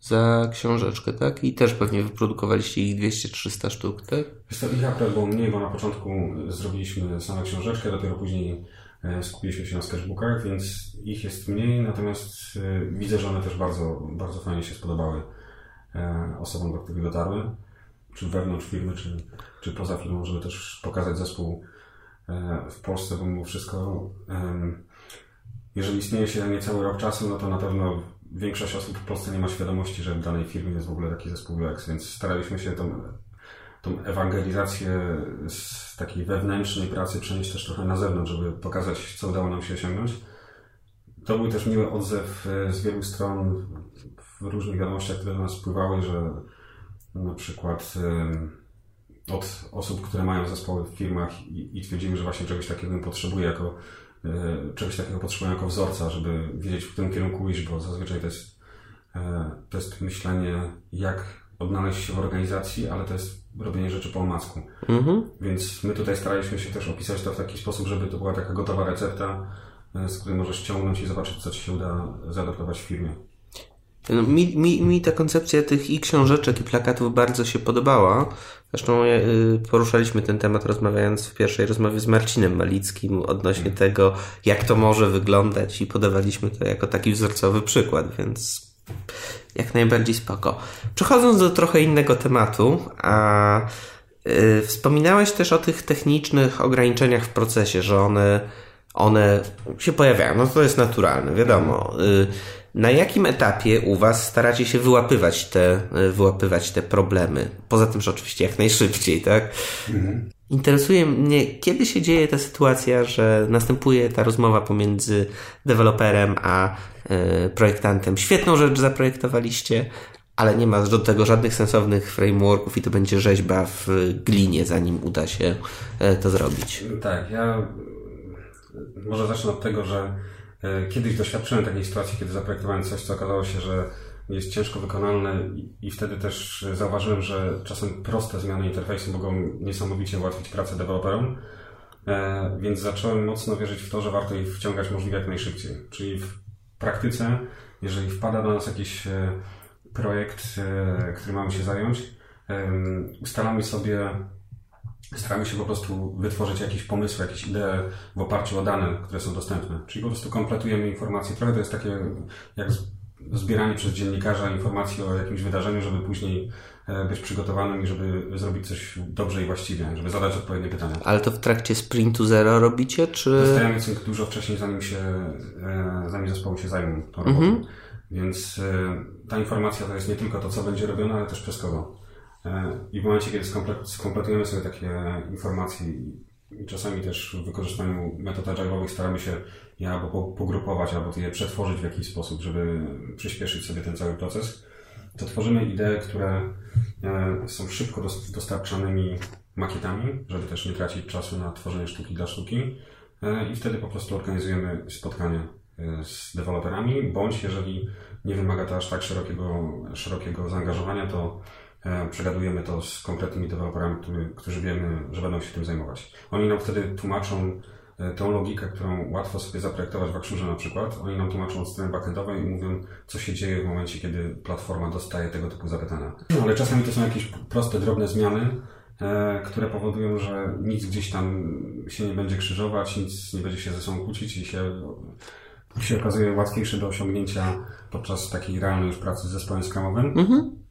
Za książeczkę, tak? I też pewnie wyprodukowaliście ich 200-300 sztuk, tak? Jest to ich akurat było mniej, bo na początku zrobiliśmy samą książeczkę, dopiero później e, skupiliśmy się na sketchbookach, więc ich jest mniej, natomiast e, widzę, że one też bardzo, bardzo fajnie się spodobały e, osobom, do których dotarły, czy wewnątrz firmy, czy, czy poza firmą, żeby też pokazać zespół w Polsce, bo mimo wszystko jeżeli istnieje się niecały rok czasu, no to na pewno większość osób w Polsce nie ma świadomości, że w danej firmie jest w ogóle taki zespół UX, więc staraliśmy się tą, tą ewangelizację z takiej wewnętrznej pracy przenieść też trochę na zewnątrz, żeby pokazać, co udało nam się osiągnąć. To był też miły odzew e, z wielu stron w różnych wiadomościach, które do nas wpływały, że na przykład od osób, które mają zespoły w firmach i, i że właśnie czegoś takiego potrzebuje jako E, czegoś takiego potrzebują jako wzorca, żeby wiedzieć, w którym kierunku iść, bo zazwyczaj to jest, e, to jest myślenie, jak odnaleźć się w organizacji, ale to jest robienie rzeczy po omacku. Mhm. Więc my tutaj staraliśmy się też opisać to w taki sposób, żeby to była taka gotowa recepta, e, z której możesz ciągnąć i zobaczyć, co Ci się uda zaadaptować w firmie. No, mi, mi, mi ta koncepcja tych i książeczek, i plakatów bardzo się podobała. Zresztą y, poruszaliśmy ten temat rozmawiając w pierwszej rozmowie z Marcinem Malickim odnośnie tego, jak to może wyglądać i podawaliśmy to jako taki wzorcowy przykład, więc jak najbardziej spoko. Przechodząc do trochę innego tematu, a yy, wspominałeś też o tych technicznych ograniczeniach w procesie, że one, one się pojawiają. No to jest naturalne, wiadomo. Yy, na jakim etapie u Was staracie się wyłapywać te, wyłapywać te problemy? Poza tym, że oczywiście jak najszybciej, tak? Mhm. Interesuje mnie, kiedy się dzieje ta sytuacja, że następuje ta rozmowa pomiędzy deweloperem a y, projektantem. Świetną rzecz zaprojektowaliście, ale nie ma do tego żadnych sensownych frameworków i to będzie rzeźba w glinie, zanim uda się y, to zrobić. Tak, ja może zacznę od tego, że E, kiedyś doświadczyłem takiej sytuacji, kiedy zaprojektowałem coś, co okazało się, że jest ciężko wykonalne i wtedy też zauważyłem, że czasem proste zmiany interfejsu mogą niesamowicie ułatwić pracę deweloperom, e, więc zacząłem mocno wierzyć w to, że warto ich wciągać możliwie jak najszybciej. Czyli w praktyce, jeżeli wpada do nas jakiś e, projekt, który mamy się zająć, ustalamy sobie staramy się po prostu wytworzyć jakiś pomysł, jakieś idee w oparciu o dane, które są dostępne. Czyli po prostu kompletujemy informacje. Trochę to jest takie jak zbieranie przez dziennikarza informacji o jakimś wydarzeniu, żeby później e, być przygotowanym i żeby zrobić coś dobrze i właściwie, żeby zadać odpowiednie pytania. Ale to w trakcie sprintu zero robicie, czy... Dostajemy cynk dużo wcześniej, zanim się, e, zanim zespoły się zajmą tą robotą. Mhm. Więc e, ta informacja to jest nie tylko to, co będzie robione, ale też przez kogo. E, I w momencie, kiedy skompletujemy sobie takie informacje i czasami też w wykorzystaniu metod agile'owych staramy się je albo pogrupować, albo je przetworzyć w jakiś sposób, żeby przyspieszyć sobie ten cały proces, to tworzymy idee, które e, są szybko dostarczanymi makietami, żeby też nie tracić czasu na tworzenie sztuki dla sztuki. E, i wtedy po prostu organizujemy spotkania z deweloperami, bądź jeżeli nie wymaga to aż tak szerokiego, szerokiego zaangażowania, to przegadujemy to z konkretnymi deweloperami, który, którzy wiemy, że będą się tym zajmować. Oni nam wtedy tłumaczą E, tą logikę, którą łatwo sobie zaprojektować w Axurze na przykład. Oni nam tłumaczą od strony backendowej i mówią, co się dzieje w momencie, kiedy platforma dostaje tego typu zapytania. No, ale czasami to są jakieś proste, drobne zmiany, e, które powodują, że nic gdzieś tam się nie będzie krzyżować, nic nie będzie się ze sobą kłócić i się, się okazuje łatwiejsze do osiągnięcia podczas takiej realnej już pracy z zespołem skramowym. Mhm.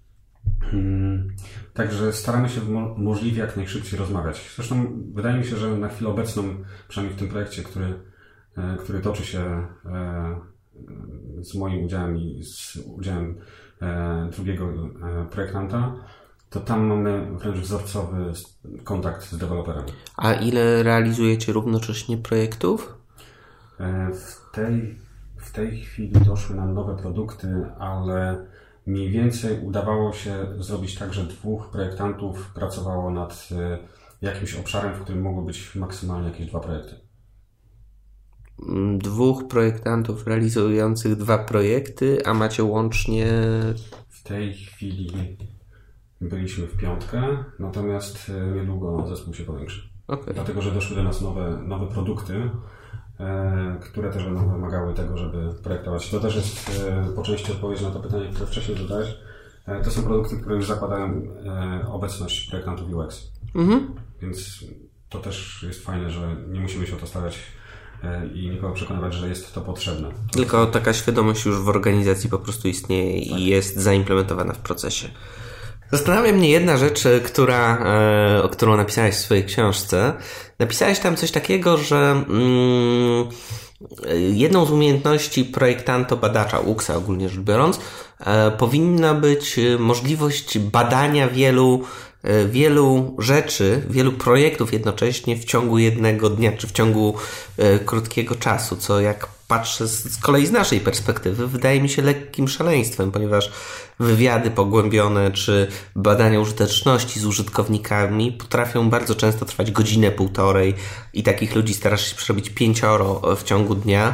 Hmm. Także staramy się możliwie jak najszybciej rozmawiać. Zresztą wydaje mi się, że na chwilę obecną, przynajmniej w tym projekcie, który, e, który toczy się e, z moim udziałem i z udziałem e, drugiego projektanta, to tam mamy wręcz wzorcowy kontakt z deweloperami. A ile realizujecie równocześnie projektów? W tej, w tej chwili doszły nam nowe produkty, ale mniej więcej udawało się zrobić tak, że dwóch projektantów pracowało nad e, jakimś obszarem, w którym mogły być maksymalnie jakieś dwa projekty. Mm, dwóch projektantów realizujących dwa projekty, a macie łącznie. W tej chwili byliśmy w piątkę, natomiast e, niedługo zespół się powiększy. Okay. Dlatego, że doszły do nas nowe, nowe produkty, które też będą wymagały tego, żeby projektować. To też jest e, po części odpowiedź na to pytanie, które wcześniej zadałeś. E, to są produkty, które już zakładają obecność projektantów UX. Mhm. Więc to też jest fajne, że nie musimy się o to stawiać i nikogo przekonywać, że jest to potrzebne. Tylko taka świadomość już w organizacji po prostu istnieje tak. i jest zaimplementowana w procesie. Zastanawia mnie jedna rzecz, która, e, o którą napisałeś w swojej książce. Napisałeś tam coś takiego, że mm, jedną z umiejętności projektanta, badacza UX-a ogólnie rzecz biorąc, e, powinna być możliwość badania wielu e, wielu rzeczy, wielu projektów jednocześnie w ciągu jednego dnia, czy w ciągu krótkiego czasu, co jak patrzę z, z kolei z naszej perspektywy, wydaje mi się lekkim szaleństwem, ponieważ wywiady pogłębione czy badania użyteczności z użytkownikami potrafią bardzo często trwać godzinę, półtorej i takich ludzi starasz się przerobić pięcioro w ciągu dnia.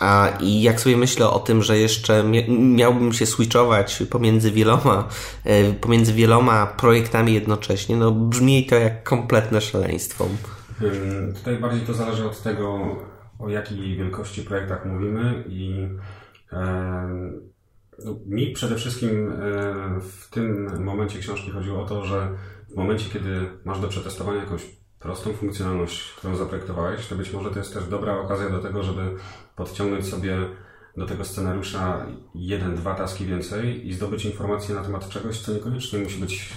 A, I jak sobie myślę o tym, że jeszcze miałbym się switchować pomiędzy wieloma, e, pomiędzy wieloma projektami jednocześnie, no brzmi to jak kompletne szaleństwo. Tutaj bardziej to zależy od tego, o jakiej wielkości projektach mówimy i no, mi przede wszystkim w tym momencie książki chodziło o to, że w momencie, kiedy masz do przetestowania jakąś prostą funkcjonalność, którą zaprojektowałeś, to być może to jest też dobra okazja do tego, żeby podciągnąć sobie do tego scenariusza jeden, dwa taski więcej i zdobyć informacje na temat czegoś, co niekoniecznie musi być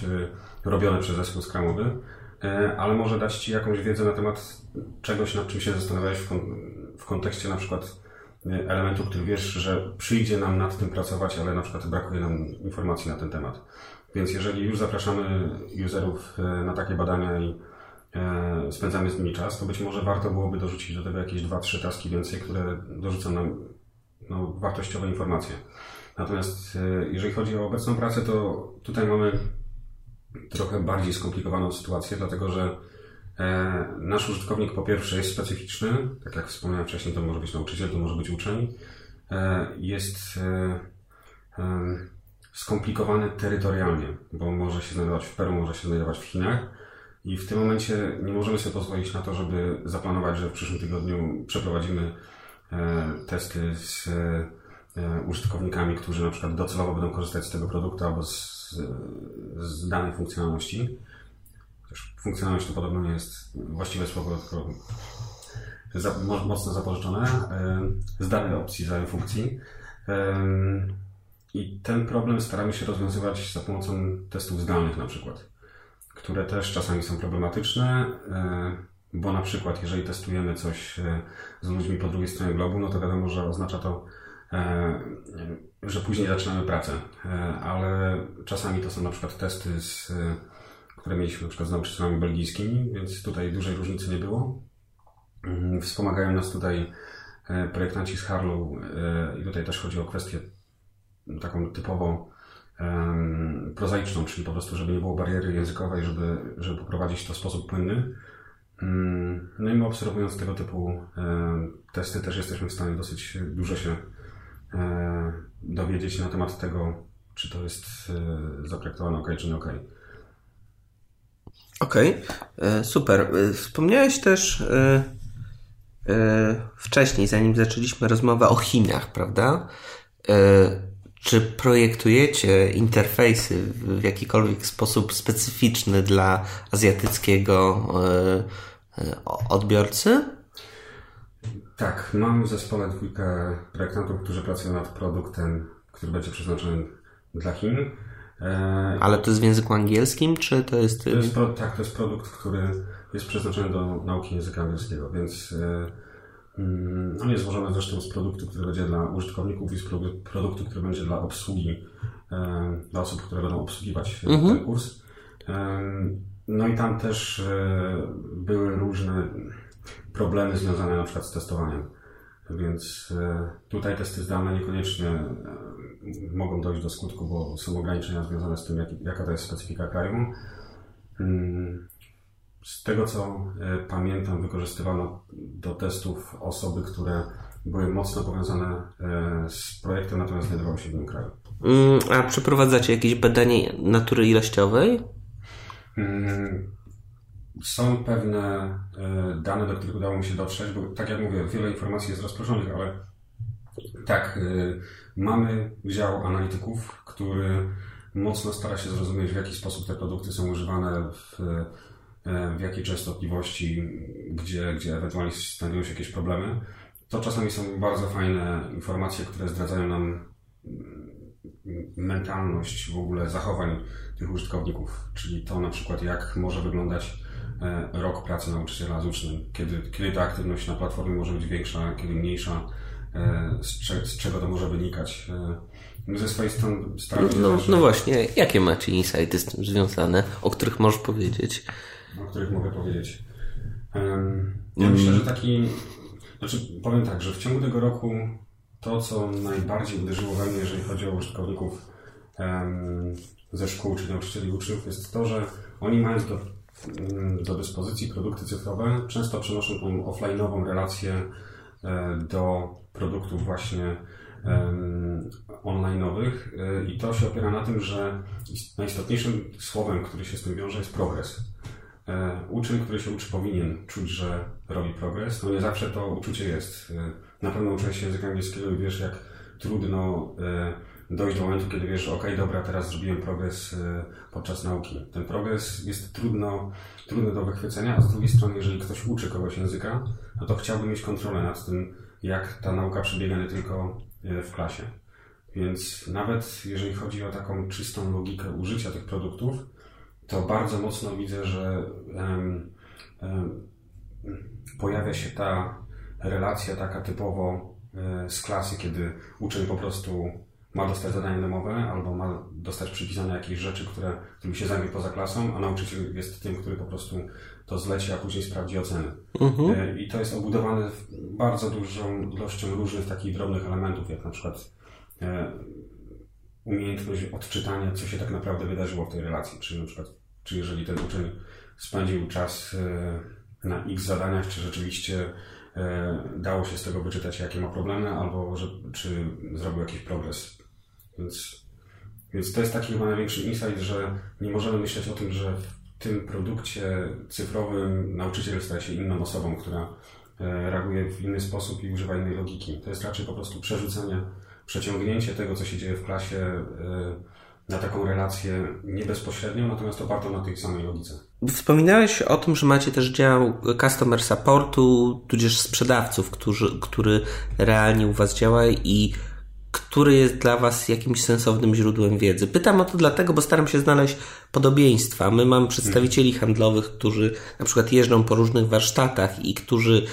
e, robione przez zespół skramowy, ale może dać Ci jakąś wiedzę na temat czegoś, nad czym się zastanawiałeś w, w kontekście na przykład elementu, który wiesz, że przyjdzie nam nad tym pracować, ale na przykład brakuje nam informacji na ten temat. Więc jeżeli już zapraszamy userów e, na takie badania i e, spędzamy z nimi czas, to być może warto byłoby dorzucić do tego jakieś dwa, trzy taski więcej, które dorzucą nam no, wartościowe informacje. Natomiast e, jeżeli chodzi o obecną pracę, to tutaj mamy trochę bardziej skomplikowaną sytuację, dlatego że E, nasz użytkownik po pierwsze jest specyficzny, tak jak wspomniałem wcześniej, to może być nauczyciel, to może być uczeń. E, jest e, skomplikowany terytorialnie, bo może się znajdować w Peru, może się znajdować w Chinach. I w tym momencie nie możemy sobie pozwolić na to, żeby zaplanować, że w przyszłym tygodniu przeprowadzimy testy z użytkownikami, którzy na przykład docelowo będą korzystać z tego produktu albo z, z danej funkcjonalności funkcjonalność to podobno nie jest właściwe słowo, tylko za, mocno zapożyczone z danej opcji, z danej funkcji. I ten problem staramy się rozwiązywać za pomocą testów zdalnych na przykład, które też czasami są problematyczne, bo na przykład jeżeli testujemy coś e, z ludźmi po drugiej stronie globu, no to wiadomo, że oznacza to, e, że później zaczynamy pracę, e, ale czasami to są na przykład testy z które mieliśmy na przykład z nauczycielami belgijskimi, więc tutaj dużej różnicy nie było. Mm, wspomagają nas tutaj e, projektanci z Harlow e, i tutaj też chodzi o kwestię taką typowo prozaiczną, czyli po prostu, żeby nie było bariery językowej, żeby, żeby poprowadzić to w sposób płynny. Um, no i my obserwując tego typu testy też jesteśmy w stanie dosyć dużo się e, dowiedzieć na temat tego, czy to jest e, zaprojektowane ok, czy nie ok. Okej, okay. super. Wspomniałeś też wcześniej, zanim zaczęliśmy rozmowę o Chinach, prawda? Czy projektujecie interfejsy w jakikolwiek sposób specyficzny dla azjatyckiego e, e, odbiorcy? Tak, mam w zespole dwójkę projektantów, którzy pracują nad produktem, który będzie przeznaczony dla Chin. E, Ale to jest w języku angielskim, czy to jest. To jest pro, tak, to jest produkt, który jest przeznaczony do nauki języka angielskiego, więc Mm, on jest złożony zresztą z produktu, który będzie dla użytkowników i z produktu, który będzie dla obsługi, e, dla osób, które będą obsługiwać e, mhm. ten kurs. E, no i tam też były różne problemy związane na przykład z testowaniem. Więc tutaj testy zdalne niekoniecznie mogą dojść do skutku, bo są ograniczenia związane z tym, jaka to jest specyfika kraju. Mm, z tego co e, pamiętam, wykorzystywano do testów osoby, które były mocno powiązane e, z projektem, natomiast znajdowały się w innym kraju. Mm, a przeprowadzacie jakieś badanie natury ilościowej? Są pewne e, dane, do których udało mi się dotrzeć, bo tak jak mówię, wiele informacji jest rozproszonych, ale tak, mamy dział analityków, który mocno stara się zrozumieć, w jaki sposób te produkty są używane w E, w jakiej częstotliwości, gdzie, gdzie ewentualnie znajdują się jakieś problemy. To czasami są bardzo fajne informacje, które zdradzają nam mentalność w ogóle zachowań tych użytkowników, czyli to na przykład jak może wyglądać e, rok pracy nauczyciela z uczniem, kiedy, kiedy ta aktywność na platformie może być większa, kiedy mniejsza, e, z, cze, z czego to może wynikać. My ze swojej strony staramy się... No, no właśnie, jakie macie insighty z tym związane, o których możesz powiedzieć? o których mogę powiedzieć. Ja myślę, że taki. Znaczy, powiem tak, że w ciągu tego roku to, co najbardziej uderzyło we mnie, jeżeli chodzi o użytkowników ze szkół czy nauczycieli uczniów, jest to, że oni mając do, mm, do dyspozycji produkty cyfrowe, często przenoszą tą offline'ową relację e, do produktów właśnie online'owych e, i to się opiera na tym, że najistotniejszym słowem, który się z tym wiąże jest progres. E, uczeń, który się uczy, powinien czuć, że robi progres. No nie zawsze to uczucie jest. Na pewno ucząc się języka angielskiego i wiesz, jak trudno dojść do momentu, kiedy wiesz, ok, dobra, teraz zrobiłem progres podczas nauki. Ten progres jest trudno, trudny do wychwycenia, a z drugiej strony, jeżeli ktoś uczy kogoś języka, no to chciałby mieć kontrolę nad tym, jak ta nauka przebiega nie tylko w klasie. Więc nawet jeżeli chodzi o taką czystą logikę użycia tych produktów, to bardzo mocno widzę, że um, um, pojawia się ta relacja taka typowo e, z klasy, kiedy uczeń po prostu ma dostać zadanie domowe albo ma dostać przypisane jakieś rzeczy, które, którymi się zajmie poza klasą, a nauczyciel jest tym, który po prostu to zleci, a później sprawdzi oceny. Mhm. E, I to jest obudowane bardzo dużą ilością różnych takich drobnych elementów, jak na przykład e, umiejętność odczytania, co się tak naprawdę wydarzyło w tej relacji. Czyli na przykład, czy jeżeli ten uczeń spędził czas e, na x zadaniach, czy rzeczywiście dało się z tego wyczytać, jakie ma problemy, albo że, czy zrobił jakiś progres. Więc, więc to jest taki chyba największy insight, że nie możemy myśleć o tym, że w tym produkcie cyfrowym nauczyciel staje się inną osobą, która e, reaguje w inny sposób i używa innej logiki. To jest raczej po prostu przerzucenie przeciągnięcie tego, co się dzieje w klasie e, na taką relację nie bezpośrednią, natomiast opartą na tej samej logice. Wspominałeś o tym, że macie też dział customer supportu, tudzież sprzedawców, którzy, który realnie u Was działa i który jest dla Was jakimś sensownym źródłem wiedzy. Pytam o to dlatego, bo staram się znaleźć podobieństwa. My mamy przedstawicieli handlowych, którzy na przykład jeżdżą po różnych warsztatach i którzy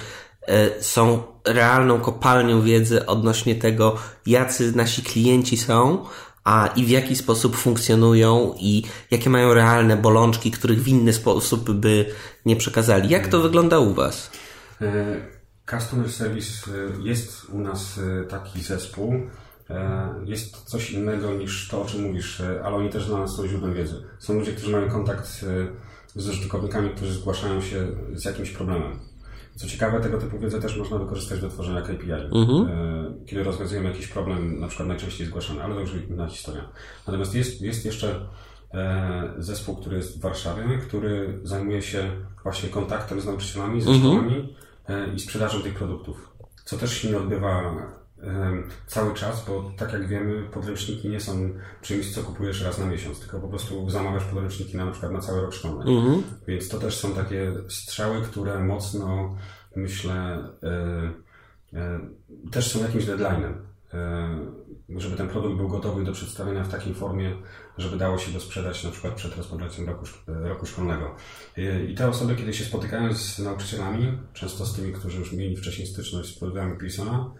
E, są realną kopalnią wiedzy odnośnie tego, jacy nasi klienci są, a i w jaki sposób funkcjonują i jakie mają realne bolączki, których w inny sposób by nie przekazali. Jak to wygląda u Was? E, customer Service e, jest u nas taki zespół. Jest coś innego niż to, o czym mówisz, ale oni też dla nas są źródłem wiedzy. Są ludzie, którzy mają kontakt z użytkownikami, którzy zgłaszają się z jakimś problemem. Co ciekawe, tego typu wiedzę też można wykorzystać do tworzenia KPI. Mhm. E, kiedy rozwiązujemy jakiś problem, na przykład najczęściej zgłaszany, ale to już inna historia. Natomiast jest, jest jeszcze e, zespół, który jest w Warszawie, który zajmuje się właśnie kontaktem z nauczycielami, z szkołami mhm. i sprzedażą tych produktów. Co też się nie odbywa cały czas, bo tak jak wiemy, podręczniki nie są czymś, co kupujesz raz na miesiąc, tylko po prostu zamawiasz podręczniki na, na przykład na cały rok szkolny. Mhm. Więc to też są takie strzały, które mocno, myślę, e, e, też są jakimś deadline'em. E, żeby ten produkt był gotowy do przedstawienia w takiej formie, żeby dało się go sprzedać na przykład przed rozpoczęciem roku, roku szkolnego. I te osoby, kiedy się spotykają z nauczycielami, często z tymi, którzy już mieli wcześniej styczność z programem Pearsona,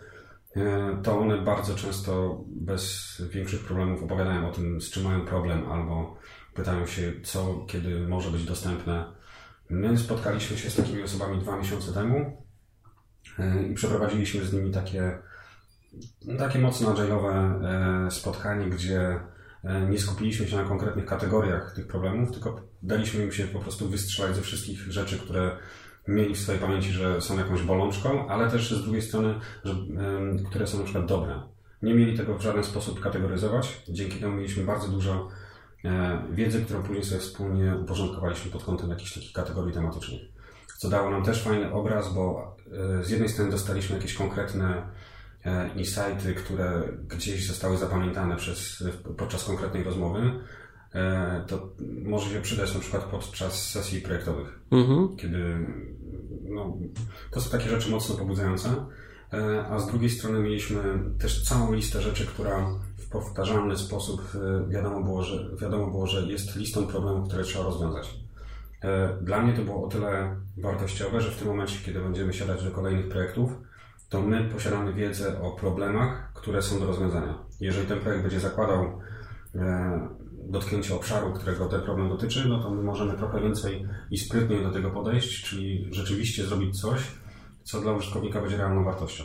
to one bardzo często bez większych problemów opowiadają o tym, z czym mają problem, albo pytają się, co, kiedy może być dostępne. My spotkaliśmy się z takimi osobami dwa miesiące temu e, i przeprowadziliśmy z nimi takie, takie mocno agile'owe e, spotkanie, gdzie nie skupiliśmy się na konkretnych kategoriach tych problemów, tylko daliśmy im się po prostu wystrzelać ze wszystkich rzeczy, które mieli w swojej pamięci, że są jakąś bolączką, ale też z drugiej strony, że, które są na przykład dobre. Nie mieli tego w żaden sposób kategoryzować. Dzięki temu mieliśmy bardzo dużo e, wiedzy, którą później sobie wspólnie uporządkowaliśmy pod kątem jakichś takich kategorii tematycznych. Co dało nam też fajny obraz, bo e, z jednej strony dostaliśmy jakieś konkretne e, insighty, które gdzieś zostały zapamiętane przez, podczas konkretnej rozmowy, to może się przydać na przykład podczas sesji projektowych, mhm. kiedy no, to są takie rzeczy mocno pobudzające, e, a z drugiej strony mieliśmy też całą listę rzeczy, która w powtarzalny sposób e, wiadomo było, że, wiadomo było, że jest listą problemów, które trzeba rozwiązać. Dla mnie to było o tyle wartościowe, że w tym momencie, kiedy będziemy siadać do kolejnych projektów, to my posiadamy wiedzę o problemach, które są do rozwiązania. Jeżeli ten projekt będzie zakładał dotknięcie obszaru, którego ten problem dotyczy, no to my możemy trochę więcej i sprytniej do tego podejść, czyli rzeczywiście zrobić coś, co dla użytkownika będzie realną wartością.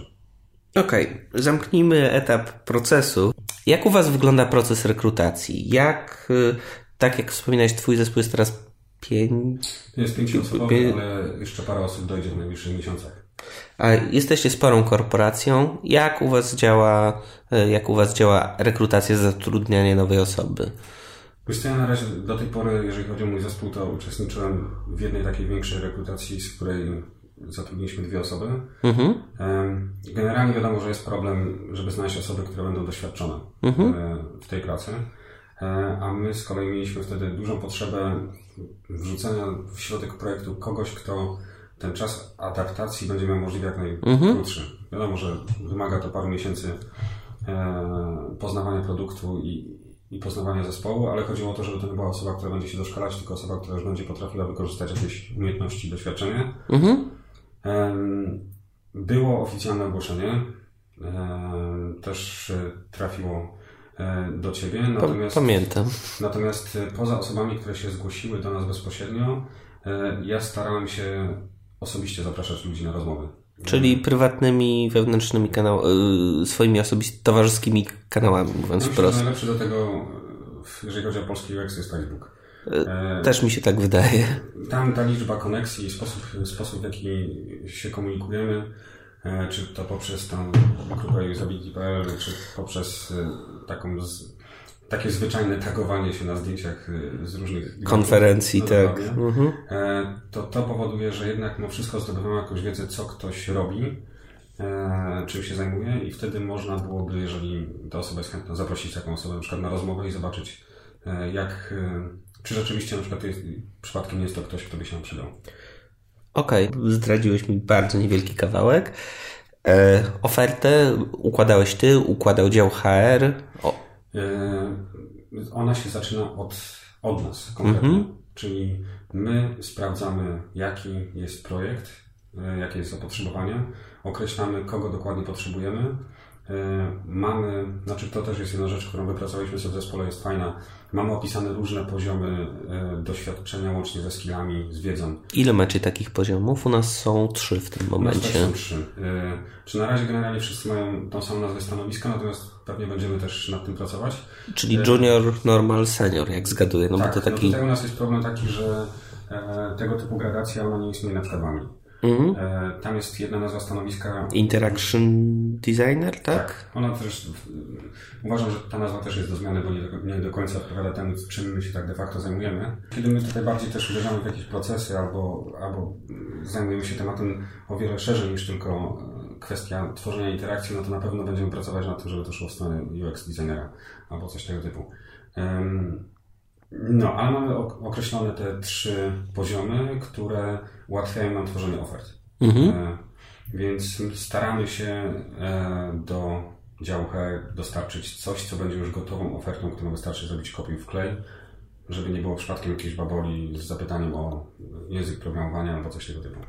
Okej, okay. zamknijmy etap procesu. Jak u Was wygląda proces rekrutacji? Jak, y, tak jak wspominałeś, Twój zespół jest teraz pięć... Jest pięcioosobowy, pię... ale jeszcze parę osób dojdzie w najbliższych miesiącach. A jesteście sporą korporacją. Jak u Was działa, y, jak u Was działa rekrutacja, zatrudnianie nowej osoby? Wiesz ja na razie do tej pory, jeżeli chodzi o mój zespół, to uczestniczyłem w jednej takiej większej rekrutacji, z której zatrudniliśmy dwie osoby. Mhm. Generalnie wiadomo, że jest problem, żeby znaleźć osoby, które będą doświadczone mhm. E, w tej pracy. E, a my z kolei mieliśmy wtedy dużą potrzebę wrzucenia w środek projektu kogoś, kto ten czas adaptacji będzie miał możliwie jak najkrótszy. Mhm. Wiadomo, że wymaga to paru miesięcy e, poznawania produktu i, i poznawania zespołu, ale chodziło o to, żeby to nie była osoba, która będzie się doszkalać, tylko osoba, która już będzie potrafiła wykorzystać jakieś umiejętności, doświadczenie. Mhm. Było oficjalne ogłoszenie, też e, trafiło e, do Ciebie. Natomiast, Pamiętam. Natomiast e, poza osobami, które się zgłosiły do nas bezpośrednio, ja starałem się osobiście zapraszać ludzi na rozmowy. Czyli prywatnymi, wewnętrznymi kanałami, swoimi osobistymi, towarzyskimi kanałami, mówiąc Myślę, wprost. Najlepszy do tego, jeżeli chodzi o polski UX, jest Facebook. E, też mi się tak wydaje. Tam ta liczba koneksji, sposób, sposób w jaki się komunikujemy, czy to poprzez tą grupę usability.pl, czy poprzez taką z, takie zwyczajne tagowanie się na zdjęciach y, z różnych konferencji, tak. Mhm. E, to to powoduje, że jednak no wszystko zdobywamy jakąś wiedzę, co ktoś robi, e, czym się zajmuje i wtedy można byłoby, jeżeli ta osoba jest chętna, zaprosić taką osobę na przykład na rozmowę i zobaczyć, e, jak, czy rzeczywiście na przykład jest, przypadkiem nie jest to ktoś, kto by się nam przydał. Okej, okay. zdradziłeś mi bardzo niewielki kawałek. E, ofertę układałeś ty, układał dział HR. O ona się zaczyna od, od nas konkretnie. Mhm. Czyli my sprawdzamy, jaki jest projekt, e, jakie jest zapotrzebowanie, określamy, kogo dokładnie potrzebujemy, Mamy, znaczy to też jest jedna rzecz, którą wypracowaliśmy sobie w zespole, jest fajna. Mamy opisane różne poziomy doświadczenia łącznie ze skillami, z wiedzą. Ile macie takich poziomów? U nas są trzy w tym momencie. U nas są trzy. Czy na razie generalnie wszyscy mają tą samą nazwę stanowiska, natomiast pewnie będziemy też nad tym pracować. Czyli junior, normal, senior, jak zgaduję. No tak, bo to taki... no tutaj u nas jest problem taki, że tego typu gradacja ona nie istnieje na przykład. Mhm. E, tam jest jedna nazwa stanowiska. Interaction Designer, tak? Tak. Ona też, uważam, że ta nazwa też jest do zmiany, bo nie do, nie do końca odpowiada temu, czym my się tak de facto zajmujemy. Kiedy my tutaj bardziej też uderzamy w jakieś procesy albo, albo zajmujemy się tematem o wiele szerzej niż tylko e, kwestia tworzenia interakcji, no to na pewno będziemy pracować nad tym, żeby to szło w stronę UX designera albo coś tego typu. No, ale mamy określone te trzy poziomy, które ułatwiają nam tworzenie ofert. Mhm. E, więc staramy się e, do działu HR dostarczyć coś, co będzie już gotową ofertą, którą wystarczy zrobić kopię w klej, żeby nie było przypadkiem jakiejś baboli z zapytaniem o język programowania albo coś tego typu.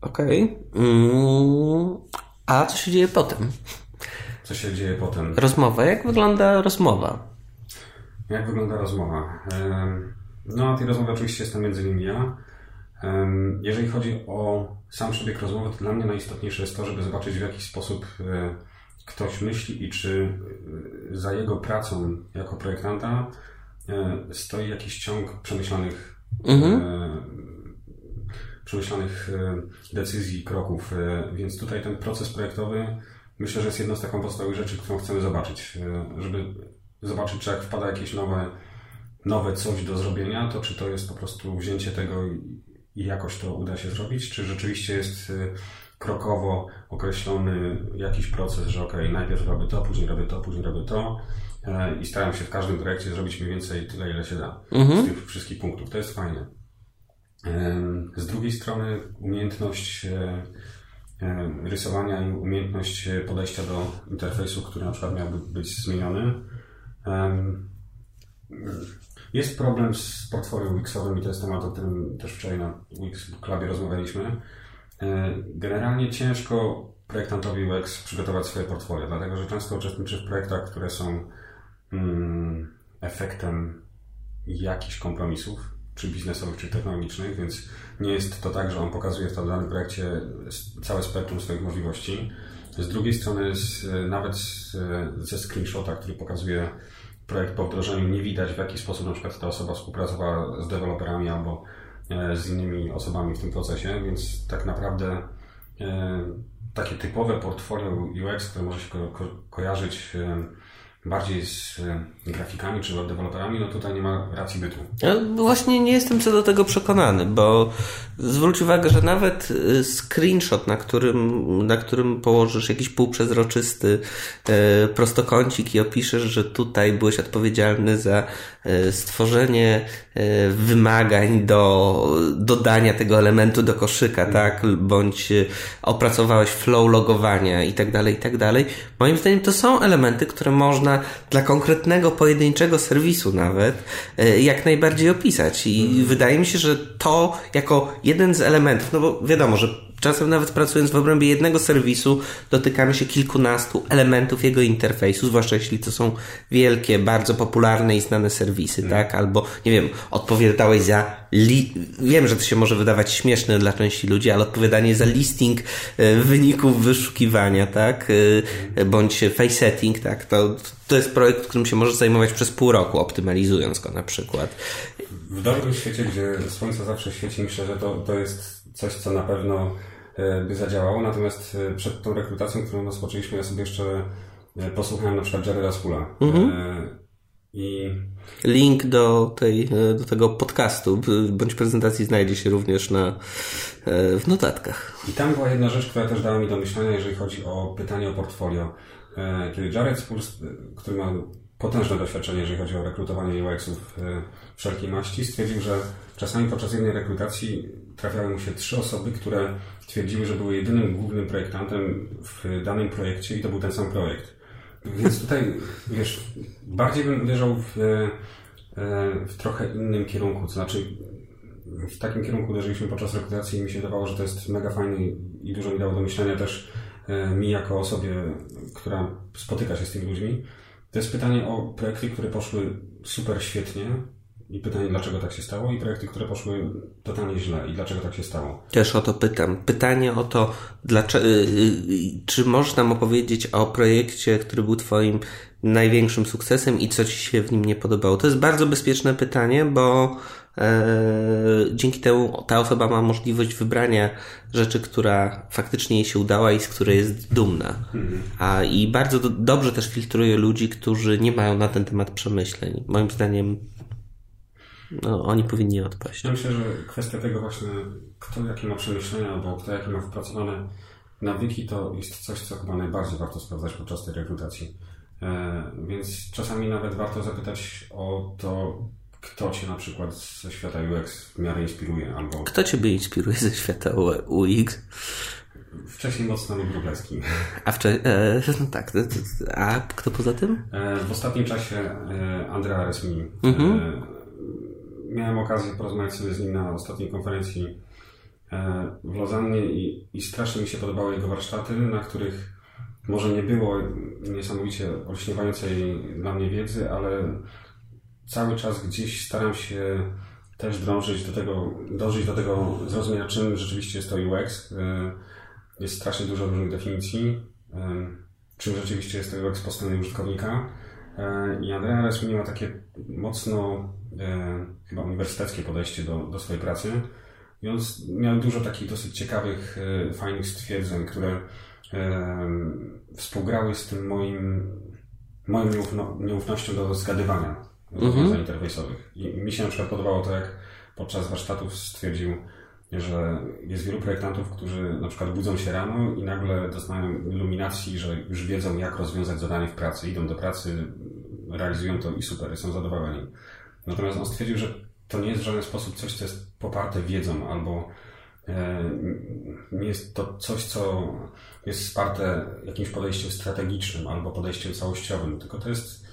Okej. Okay. Mm, a co się dzieje potem? Co się dzieje potem? Rozmowa. Jak wygląda rozmowa? Jak wygląda rozmowa? No, a tej rozmowy oczywiście jestem między innymi ja. Jeżeli chodzi o sam przebieg rozmowy, to dla mnie najistotniejsze jest to, żeby zobaczyć w jaki sposób e, ktoś myśli i czy e, za jego pracą jako projektanta e, stoi jakiś ciąg przemyślanych, mhm. Przemyślanych decyzji, kroków. Więc tutaj ten proces projektowy myślę, że jest jedną z taką podstawowych rzeczy, którą chcemy zobaczyć, żeby zobaczyć, czy jak wpada jakieś nowe, nowe coś do zrobienia, to czy to jest po prostu wzięcie tego i jakoś to uda się zrobić, czy rzeczywiście jest krokowo określony jakiś proces, że ok, najpierw robię to, później robię to, później robię to e, i staram się w każdym projekcie zrobić mniej więcej tyle, ile się da mhm. z tych wszystkich punktów. To jest fajne. Z drugiej strony umiejętność e, e, rysowania i umiejętność podejścia do interfejsu, który na przykład miałby być zmieniony, jest problem z portfolio Wixowym i to jest temat, o którym też wczoraj na Wix Clubie rozmawialiśmy. E, generalnie ciężko projektantowi UX przygotować swoje portfolio, dlatego że często uczestniczy w projektach, które są mm, efektem jakichś kompromisów, czy biznesowych, czy technologicznych, więc nie jest to tak, że on pokazuje w danym projekcie całe spektrum swoich możliwości. Z drugiej strony, z, nawet z, ze screenshota, który pokazuje projekt po wdrożeniu, nie widać w jaki sposób na przykład ta osoba współpracowała z deweloperami albo e, z innymi osobami w tym procesie, więc tak naprawdę e, takie typowe portfolio UX, które może się ko ko kojarzyć e, bardziej z e, grafikami czy web deweloperami, no tutaj nie ma racji bytu. Właśnie nie jestem co do tego przekonany, bo zwróć uwagę, że nawet e, screenshot, na którym, na którym położysz jakiś półprzezroczysty e, prostokącik i opiszesz, że tutaj byłeś odpowiedzialny za stworzenie wymagań do dodania tego elementu do koszyka, tak, bądź opracowałeś flow logowania i tak dalej, i tak dalej. Moim zdaniem to są elementy, które można dla konkretnego, pojedynczego serwisu nawet e, jak najbardziej opisać. I mhm. wydaje mi się, że to jako jeden z elementów, no bo wiadomo, że Czasem nawet pracując w obrębie jednego serwisu dotykamy się kilkunastu elementów jego interfejsu, zwłaszcza jeśli to są wielkie, bardzo popularne i znane serwisy, mm. tak? Albo, nie wiem, odpowiadałeś za li... wiem, że to się może wydawać śmieszne dla części ludzi, ale odpowiadanie za listing e, wyników wyszukiwania, tak? Mm. Bądź face setting, tak? To, to jest projekt, którym się możesz zajmować przez pół roku, optymalizując go na przykład. W dobrym świecie, gdzie słońce zawsze świeci, myślę, że to, to jest coś, co na pewno E, by zadziałało. Natomiast e, przed tą rekrutacją, którą rozpoczęliśmy, ja sobie jeszcze e, posłuchałem na przykład Jareda Spula. Mhm. I... Link do, tej, do tego podcastu bądź prezentacji znajdzie się również na, w notatkach. I tam była jedna rzecz, która też dała mi do myślenia, jeżeli chodzi o pytanie o portfolio. Kiedy Jared Spul, który ma potężne doświadczenie, jeżeli chodzi o rekrutowanie UX-ów wszelkiej maści, stwierdził, że czasami podczas jednej rekrutacji trafiały mu się trzy osoby, które twierdziły, że były jedynym głównym projektantem w danym projekcie i to był ten sam projekt. Więc tutaj, wiesz, bardziej bym uderzał w, e, w trochę innym kierunku, to znaczy w takim kierunku uderzyliśmy podczas rekrutacji i mi się wydawało, że to jest mega fajne i dużo mi dało do myślenia też mi jako osobie, która spotyka się z tymi ludźmi, to jest pytanie o projekty, które poszły super świetnie, i pytanie, dlaczego tak się stało, i projekty, które poszły totalnie źle, i dlaczego tak się stało. Też o to pytam. Pytanie o to, dlaczego, y, y, czy możesz nam opowiedzieć o projekcie, który był Twoim największym sukcesem i co Ci się w nim nie podobało? To jest bardzo bezpieczne pytanie, bo dzięki temu ta osoba ma możliwość wybrania rzeczy, która faktycznie jej się udała i z której jest dumna. A i bardzo do, dobrze też filtruje ludzi, którzy nie mają na ten temat przemyśleń. Moim zdaniem no, oni powinni odpaść. Ja myślę, że kwestia tego właśnie, kto jakie ma przemyślenia, albo kto jakie ma wypracowane nawyki, to jest coś, co chyba najbardziej warto sprawdzać podczas tej rekrutacji. E, więc czasami nawet warto zapytać o to, kto Cię na przykład ze świata UX w miarę inspiruje, albo... Kto Ciebie inspiruje ze świata UX? Wcześniej mocno Wróblewski. A wcześniej, e, no tak, a kto poza tym? E, w ostatnim czasie e, Andrea Resmini. Mhm. E, miałem okazję porozmawiać sobie z nim na ostatniej konferencji w Lozannie i, i strasznie mi się podobały jego warsztaty, na których może nie było niesamowicie olśniewającej dla mnie wiedzy, ale cały czas gdzieś staram się też drążyć do tego, dążyć do tego zrozumienia, czym rzeczywiście jest to UX. E, jest strasznie dużo różnych definicji, e, czym rzeczywiście jest to UX po stronie użytkownika. I Andrea Resmini ma takie mocno chyba uniwersyteckie podejście do, do swojej pracy. I on miał dużo takich dosyć ciekawych, fajnych stwierdzeń, które współgrały z tym moim, moją nieufno, nieufnością do zgadywania rozwiązań mhm. interfejsowych. I mi się na przykład podobało to, jak podczas warsztatów stwierdził, że jest wielu projektantów, którzy na przykład budzą się rano i nagle dostają iluminacji, że już wiedzą, jak rozwiązać zadanie w pracy. Idą do pracy, realizują to i super, są zadowoleni. Natomiast on stwierdził, że to nie jest w żaden sposób coś, co jest poparte wiedzą albo e, nie jest to coś, co jest wsparte jakimś podejściem strategicznym albo podejściem całościowym, tylko to jest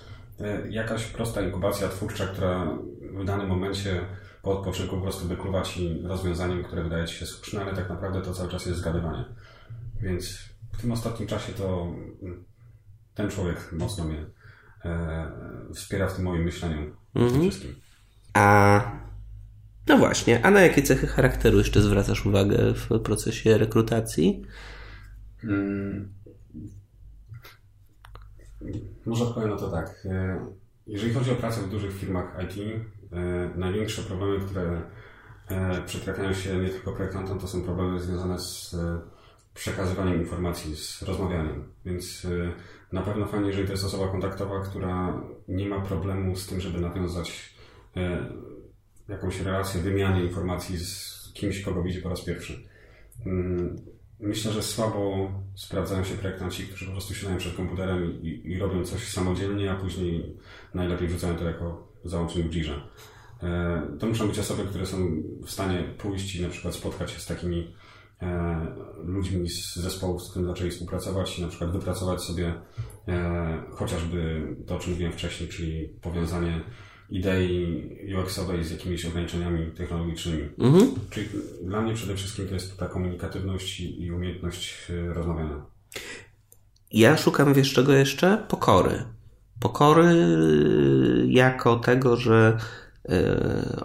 jakaś prosta inkubacja twórcza, która w danym momencie po odpoczynku po prostu wykluwa ci rozwiązaniem, które wydaje ci się słuszne, ale tak naprawdę to cały czas jest zgadywanie. Więc w tym ostatnim czasie to ten człowiek mocno mnie e, wspiera w tym moim myśleniu mhm. wszystkim. A no właśnie, a na jakie cechy charakteru jeszcze zwracasz uwagę w procesie rekrutacji? Hmm. Może odpowiem na to tak. E, jeżeli chodzi o pracę w dużych firmach IT, e, największe problemy, które e, przytrafiają się nie tylko projektantom, to są problemy związane z przekazywaniem informacji, z rozmawianiem. Więc na pewno fajnie, jeżeli to jest osoba kontaktowa, która nie ma problemu z tym, żeby nawiązać jakąś relację, wymianę informacji z kimś, kogo widzi po raz pierwszy. Myślę, że słabo sprawdzają się projektanci, którzy po prostu siadają przed komputerem i, i robią coś samodzielnie, a później najlepiej wrzucają to jako załącznik Jirze. E, to muszą być osoby, które są w stanie pójść i na przykład spotkać się z takimi e, ludźmi z zespołów, z którymi zaczęli współpracować i na przykład wypracować sobie e, chociażby to, o czym mówiłem wcześniej, czyli powiązanie idei UX-owej z jakimiś ograniczeniami technologicznymi. Mhm. Czyli dla mnie przede wszystkim to jest ta komunikatywność i umiejętność e, rozmawiania. Ja szukam, wiesz czego jeszcze? Pokory. Pokory y, jako tego, że y,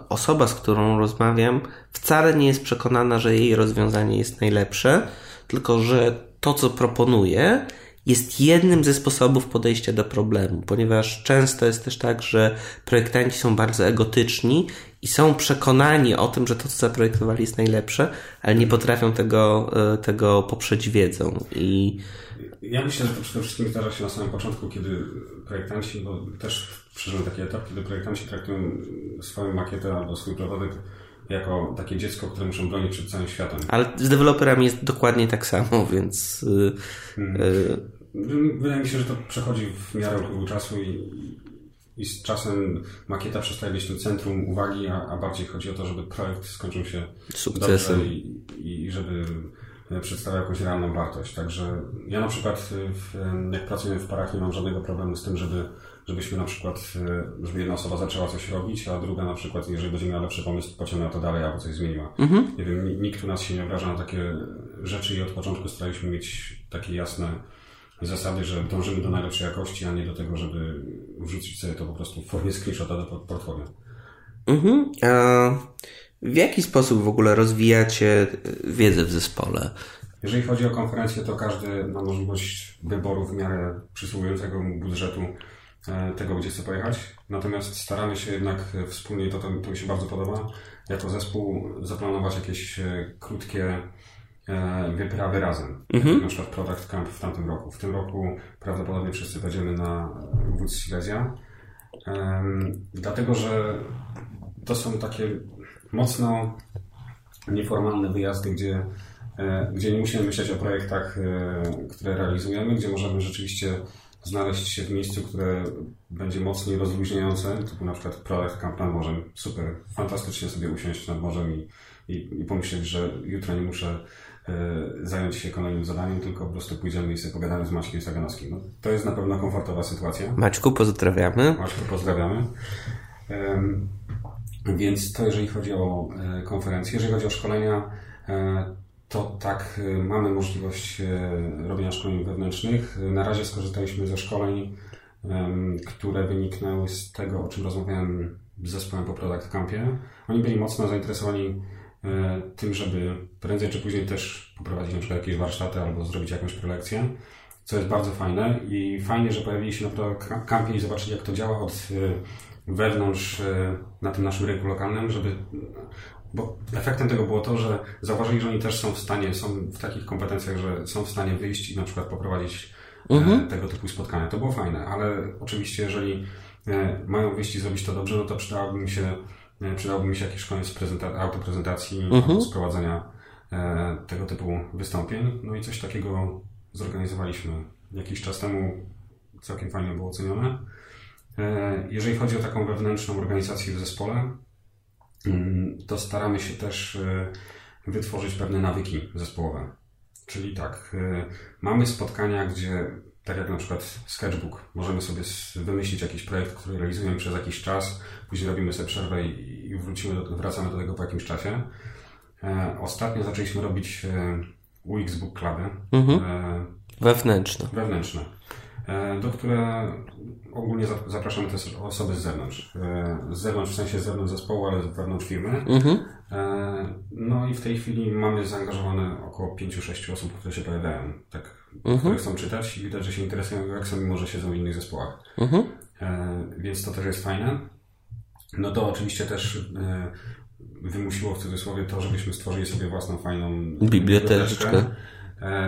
osoba, z którą rozmawiam, wcale nie jest przekonana, że jej rozwiązanie jest najlepsze, tylko że to, co proponuje, jest jednym ze sposobów podejścia do problemu, ponieważ często jest też tak, że projektanci są bardzo egotyczni i są przekonani o tym, że to, co zaprojektowali, jest najlepsze, ale nie potrafią tego, e, tego poprzeć wiedzą. I... Ja myślę, że to przede wszystkim zdarza się na samym początku, kiedy projektanci, bo też przeżyłem taki etap, kiedy projektanci traktują swoją makietę albo swój prototyp jako takie dziecko, które muszą bronić przed całym światem. Ale z deweloperami jest dokładnie tak samo, więc. Hmm. Wydaje mi się, że to przechodzi w miarę upływu czasu i, i z czasem makieta przestaje być tym centrum uwagi, a, a bardziej chodzi o to, żeby projekt skończył się sukcesem i, i żeby przedstawia jakąś realną wartość. Także ja na przykład, w, jak pracuję w parach, nie mam żadnego problemu z tym, żeby, żebyśmy na przykład, żeby jedna osoba zaczęła coś robić, a druga na przykład, jeżeli będzie miała lepszy pomysł, pociągnęła to dalej albo coś zmieniła. Mhm. Nie wiem, nikt u nas się nie obraża na takie rzeczy i od początku staraliśmy mieć takie jasne zasady, że dążymy do najlepszej jakości, a nie do tego, żeby wrzucić sobie to po prostu w formie screenshota do portfolio. Mhm. A w jaki sposób w ogóle rozwijacie wiedzę w zespole? Jeżeli chodzi o konferencję, to każdy ma możliwość wyboru w miarę przysługującego mu budżetu e, tego, gdzie chce pojechać. Natomiast staramy się jednak wspólnie, to, to, to mi się bardzo podoba, jako zespół zaplanować jakieś e, krótkie e, wyprawy razem. Mhm. Na przykład Product Camp w tamtym roku. W tym roku prawdopodobnie wszyscy będziemy na Wódz Silesia. Dlatego, że to są takie mocno nieformalne wyjazdy, gdzie, e, gdzie nie musimy myśleć o projektach, e, które realizujemy, gdzie możemy rzeczywiście znaleźć się w miejscu, które będzie mocniej rozluźniające, typu na przykład projekt Camp nad morzem. Super, fantastycznie sobie usiąść nad morzem i, i, i pomyśleć, że jutro nie muszę e, zająć się kolejnym zadaniem, tylko po prostu pójdziemy i sobie pogadamy z Maćkiem Saganowskim. No, to jest na pewno komfortowa sytuacja. Maćku, pozdrawiamy. Maćku, pozdrawiamy. Więc to jeżeli chodzi o e, konferencje. Jeżeli chodzi o szkolenia, e, to tak, e, mamy możliwość robienia szkoleń wewnętrznych. Na razie skorzystaliśmy ze szkoleń, które wyniknęły z tego, o czym rozmawiałem z zespołem po Product Campie. Oni byli mocno zainteresowani tym, żeby prędzej czy później też poprowadzić na przykład jakieś warsztaty albo zrobić jakąś prelekcję, co jest bardzo fajne i fajnie, że pojawili się na Product Campie i zobaczyli jak to działa od wewnątrz e, na tym naszym rynku lokalnym, żeby bo efektem tego było to, że zauważyli, że oni też są w stanie, są w takich kompetencjach, że są w stanie wyjść i na przykład poprowadzić e, mhm. tego typu spotkania. To było fajne, ale oczywiście jeżeli e, mają wyjść i zrobić to dobrze, no to przydałoby mi się, przydałoby mi się jakiś koniec prezenta- autoprezentacji mhm. albo sprowadzenia tego typu wystąpień. No i coś takiego zorganizowaliśmy jakiś czas temu. Całkiem fajnie było ocenione. E, jeżeli chodzi o taką wewnętrzną organizację w zespole, mm, to staramy się też e, wytworzyć pewne nawyki zespołowe. Czyli tak, e, mamy spotkania, gdzie tak jak na przykład Sketchbook, możemy sobie wymyślić jakiś projekt, który realizujemy przez jakiś czas, później robimy sobie przerwę i wrócimy do, wracamy do tego po jakimś czasie. Ostatnio zaczęliśmy robić UX Book Cluby. Mhm. Wewnętrzne. Wewnętrzne. E, do które ogólnie zapraszamy też osoby z zewnątrz. E, z zewnątrz, w sensie z zewnątrz zespołu, ale z wewnątrz firmy. Mhm. E, no i w tej chwili mamy zaangażowane około 5-6 osób, które się pojawiają, tak, mhm. które chcą czytać i widać, że się interesują jak są, mimo że siedzą w innych zespołach. Mhm. Więc to też jest fajne. No to oczywiście też wymusiło w cudzysłowie to, żebyśmy stworzyli sobie własną fajną biblioteczkę. biblioteczkę.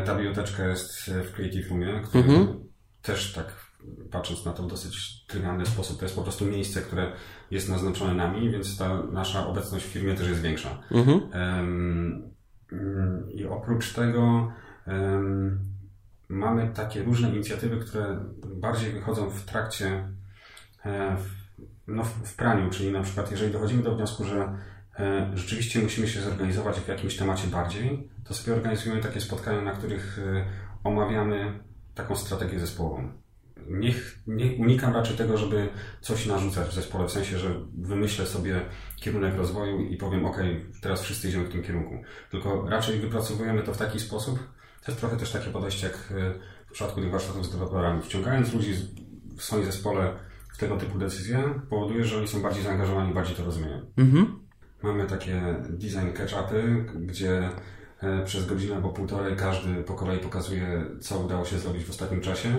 Ta biblioteczka jest w Creative Roomie, który mhm też tak patrząc na to w dosyć trywialny sposób, to jest po prostu miejsce, które jest naznaczone nami, więc ta nasza obecność w firmie też jest większa. Mhm. Um, I oprócz tego um, mamy takie różne inicjatywy, które bardziej wychodzą w trakcie, e, w, no, w praniu, czyli na przykład jeżeli dochodzimy do wniosku, że e, rzeczywiście musimy się zorganizować w jakimś temacie bardziej, to sobie organizujemy takie spotkania, na których e, omawiamy taką strategię zespołową. Niech, nie, unikam raczej tego, żeby coś narzucać w zespole, w sensie, że wymyślę sobie kierunek rozwoju i powiem, ok, teraz wszyscy idziemy w tym kierunku. Tylko raczej wypracowujemy to w taki sposób, to jest trochę też takie podejście jak e, w przypadku tych warsztatów z deweloperami. Wciągając ludzi w swoim zespole w tego typu decyzje, powoduje, że oni są bardziej zaangażowani, bardziej to rozumieją. Mhm. Mamy takie design catch-upy, gdzie przez godzinę albo półtorej każdy po kolei pokazuje, co udało się zrobić w ostatnim czasie.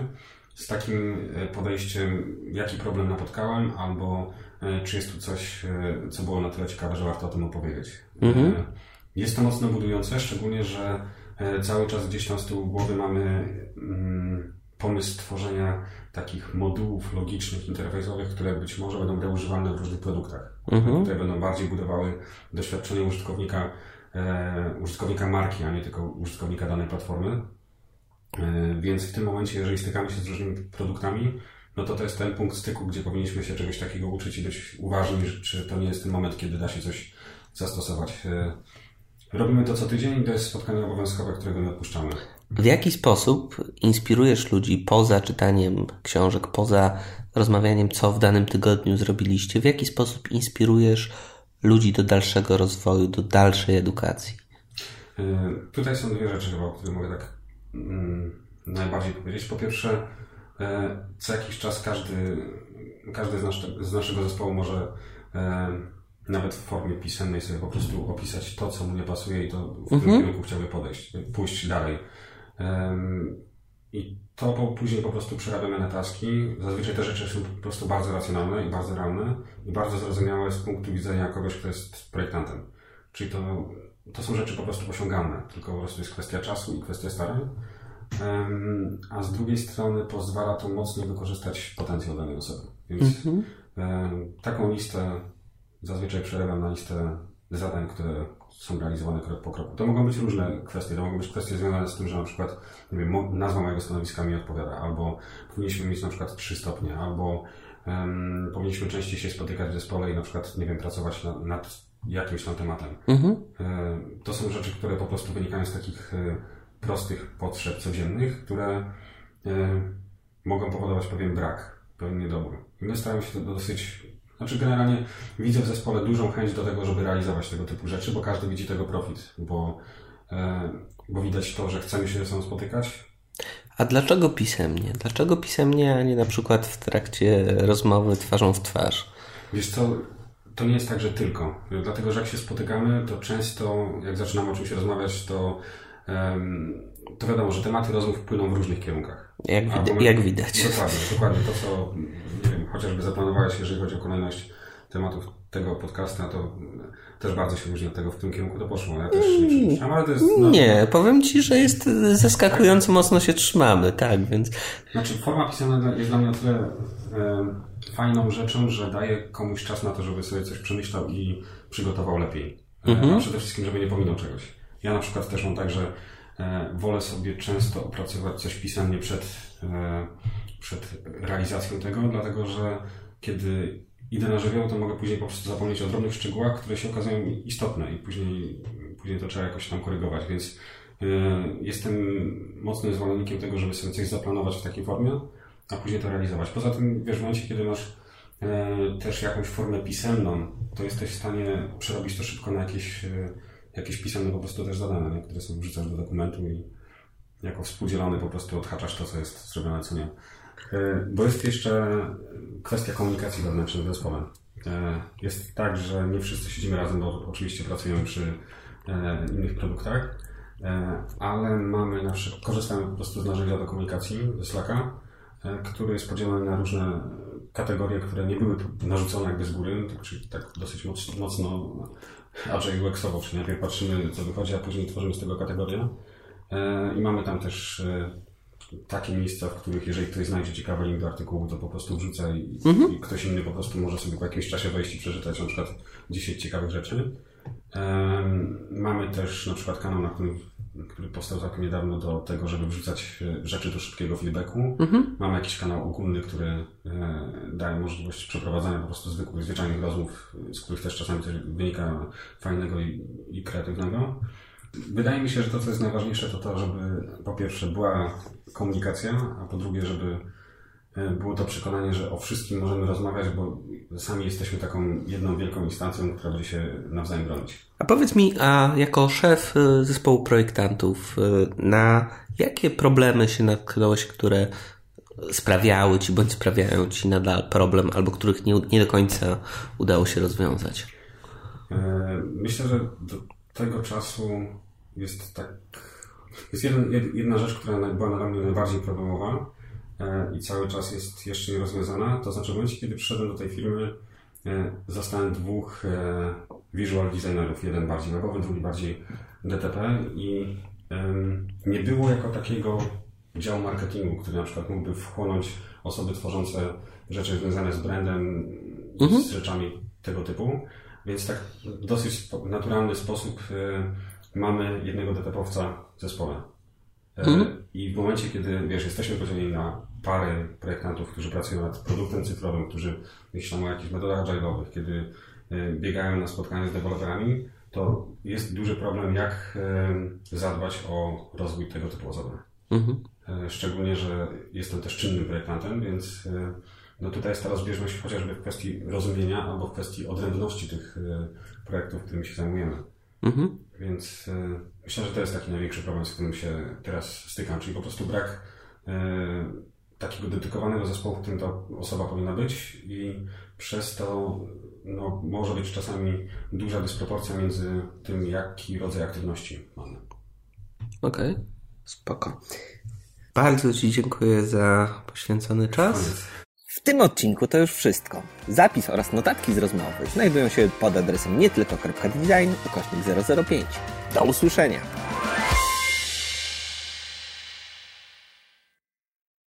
Z takim e, podejściem, jaki problem napotkałem, albo e, czy jest tu coś, co było na tyle ciekawe, że warto o tym opowiedzieć. Mhm. Jest to mocno budujące, szczególnie, że cały czas gdzieś tam z tyłu głowy mamy mm, pomysł tworzenia takich modułów logicznych, interfejsowych, które być może będą reużywalne w różnych produktach, mhm. które będą bardziej budowały doświadczenie użytkownika e, użytkownika marki, a nie tylko użytkownika danej platformy. E, więc w tym momencie, jeżeli stykamy się z różnymi produktami, no to to jest ten punkt styku, gdzie powinniśmy się czegoś takiego uczyć i być uważni, czy to nie jest ten moment, kiedy da się coś zastosować. E, Robimy to co tydzień i to jest spotkanie obowiązkowe, którego nie odpuszczamy. W jaki sposób inspirujesz ludzi poza czytaniem książek, poza rozmawianiem, co w danym tygodniu zrobiliście? W jaki sposób inspirujesz ludzi do dalszego rozwoju, do dalszej edukacji? Yy, tutaj są dwie rzeczy chyba, o których mogę tak mm, najbardziej powiedzieć. Po pierwsze, yy, co jakiś czas każdy, każdy z, z naszego zespołu może yy, nawet w formie pisemnej sobie po prostu opisać to, co mu nie pasuje i to w mhm. którym kierunku chciałby podejść, pójść dalej. I to później po prostu przerabiamy na taski. Zazwyczaj te rzeczy są po prostu bardzo racjonalne i bardzo realne i bardzo zrozumiałe z punktu widzenia kogoś, kto jest projektantem. Czyli to, to są rzeczy po prostu osiągalne, tylko po prostu jest kwestia czasu i kwestia starań. A z drugiej strony pozwala to mocno wykorzystać potencjał danej osoby. Więc mhm. taką listę zazwyczaj przerywam na listę zadań, które są realizowane krok po kroku. To mogą być różne kwestie. To mogą być kwestie związane z tym, że na przykład nie wiem, nazwa mojego stanowiska mi odpowiada, albo powinniśmy mieć na przykład trzy stopnie, albo um, powinniśmy częściej się spotykać w zespole i na przykład, nie wiem, pracować na, nad jakimś tam tematem. Mhm. E, to są rzeczy, które po prostu wynikają z takich e, prostych potrzeb codziennych, które e, mogą powodować pewien brak, pewien niedobór. I my staramy się to dosyć znaczy generalnie widzę w zespole dużą chęć do tego, żeby realizować tego typu rzeczy, bo każdy widzi tego profit, bo, e, bo widać to, że chcemy się ze sobą spotykać. A dlaczego pisemnie? Dlaczego pisemnie, a nie na przykład w trakcie rozmowy twarzą w twarz? Wiesz co, to nie jest tak, że tylko. Dlatego, że jak się spotykamy, to często jak zaczynamy o czymś rozmawiać, to to wiadomo, że tematy rozmów płyną w różnych kierunkach. Jak, my, jak widać. Dokładnie, dokładnie. To, co nie wiem, chociażby zaplanowałeś, jeżeli chodzi o kolejność tematów tego podcastu, to też bardzo się różni od tego, w którym kierunku to poszło. Ja też nie przypuszczam, ale to jest... No, nie, powiem Ci, że jest zaskakująco tak. mocno się trzymamy, tak, więc... Znaczy, forma pisana jest dla mnie o tyle e, fajną rzeczą, że daje komuś czas na to, żeby sobie coś przemyślał i przygotował lepiej. E, mhm. A przede wszystkim, żeby nie pominął czegoś. Ja na przykład też mam tak, że wolę sobie często opracować coś pisemnie przed, e, przed realizacją tego, dlatego że kiedy idę na żywioł, to mogę później po prostu zapomnieć o drobnych szczegółach, które się okazują istotne i później, później to trzeba jakoś tam korygować, więc e, jestem mocnym zwolennikiem tego, żeby sobie coś zaplanować w takiej formie, a później to realizować. Poza tym, wiesz, w momencie, kiedy masz też jakąś formę pisemną, to jesteś w stanie przerobić to szybko na jakieś jakieś pisane po prostu też zadania, nie? które sobie wrzucasz do dokumentu i jako współdzielony po prostu odhaczasz to, co jest zrobione, co nie. E, bo jest jeszcze kwestia komunikacji wewnętrznej w zespole. E, jest tak, że nie wszyscy siedzimy razem, bo oczywiście pracujemy przy e, innych produktach, ale mamy na przykład, korzystamy po prostu z narzędzia do komunikacji, Slacka, który jest podzielony na różne kategorie, które nie były narzucone jakby z góry, czyli tak dosyć mocno agile UX-owo, czyli najpierw patrzymy, co wychodzi, a później tworzymy z tego kategorię. E, I mamy tam też e, takie miejsca, w których jeżeli ktoś znajdzie ciekawy link do artykułu, to po prostu wrzuca i, mhm. i ktoś inny po prostu może sobie po jakimś czasie wejść i przeczytać na przykład 10 ciekawych rzeczy. Mamy też na przykład kanał, na którym który powstał całkiem niedawno do tego, żeby wrzucać e, rzeczy do szybkiego feedbacku. Mhm. Mamy jakiś kanał ogólny, który e, daje możliwość przeprowadzania po prostu zwykłych, zwyczajnych rozmów, z których też czasami coś wynika fajnego i, i kreatywnego. Wydaje mi się, że to, co jest najważniejsze, to to, żeby po pierwsze była komunikacja, a po drugie, żeby było to przekonanie, że o wszystkim możemy rozmawiać, bo sami jesteśmy taką jedną wielką instancją, która będzie się nawzajem bronić. A powiedz mi, a jako szef y, zespołu projektantów, y, na jakie problemy się natknąłeś, które sprawiały ci bądź sprawiają ci nadal problem, albo których nie, nie do końca udało się rozwiązać? E, myślę, że do tego czasu jest tak. Jest jedna, jedna rzecz, która była dla mnie najbardziej problemowa e, i cały czas jest jeszcze nierozwiązana. To znaczy, w momencie, kiedy przyszedłem do tej firmy, e, zostałem dwóch visual designerów, jeden bardziej webowy, drugi bardziej DTP i nie było jako takiego działu marketingu, który na przykład mógłby wchłonąć osoby tworzące rzeczy związane z brandem, mhm. z rzeczami tego typu. Więc tak w dosyć naturalny sposób mamy jednego DTP-owca w zespole. E, mhm. I w momencie, kiedy wiesz, jesteśmy podzieleni na pary projektantów, którzy pracują nad produktem cyfrowym, którzy myślą o jakichś metodach agile'owych, kiedy E, biegają na spotkania z deweloperami, to jest duży problem, jak zadbać o rozwój tego typu osoby. Mhm. Szczególnie, że jestem też czynnym projektantem, więc no tutaj jest ta rozbieżność chociażby w kwestii rozumienia albo w kwestii odrębności tych projektów, którymi się zajmujemy. Mhm. Więc e, myślę, że to jest taki największy problem, z którym się teraz stykam, czyli po prostu brak e, takiego dedykowanego zespołu, w którym ta osoba powinna być i przez to no, może być czasami duża dysproporcja między tym, jaki rodzaj aktywności mamy. Okej, okay. spoko. Bardzo Ci dziękuję za poświęcony czas. W tym odcinku to już wszystko. Zapis oraz notatki z rozmowy znajdują się pod adresem nietylko.design ukośnik 005. Do usłyszenia!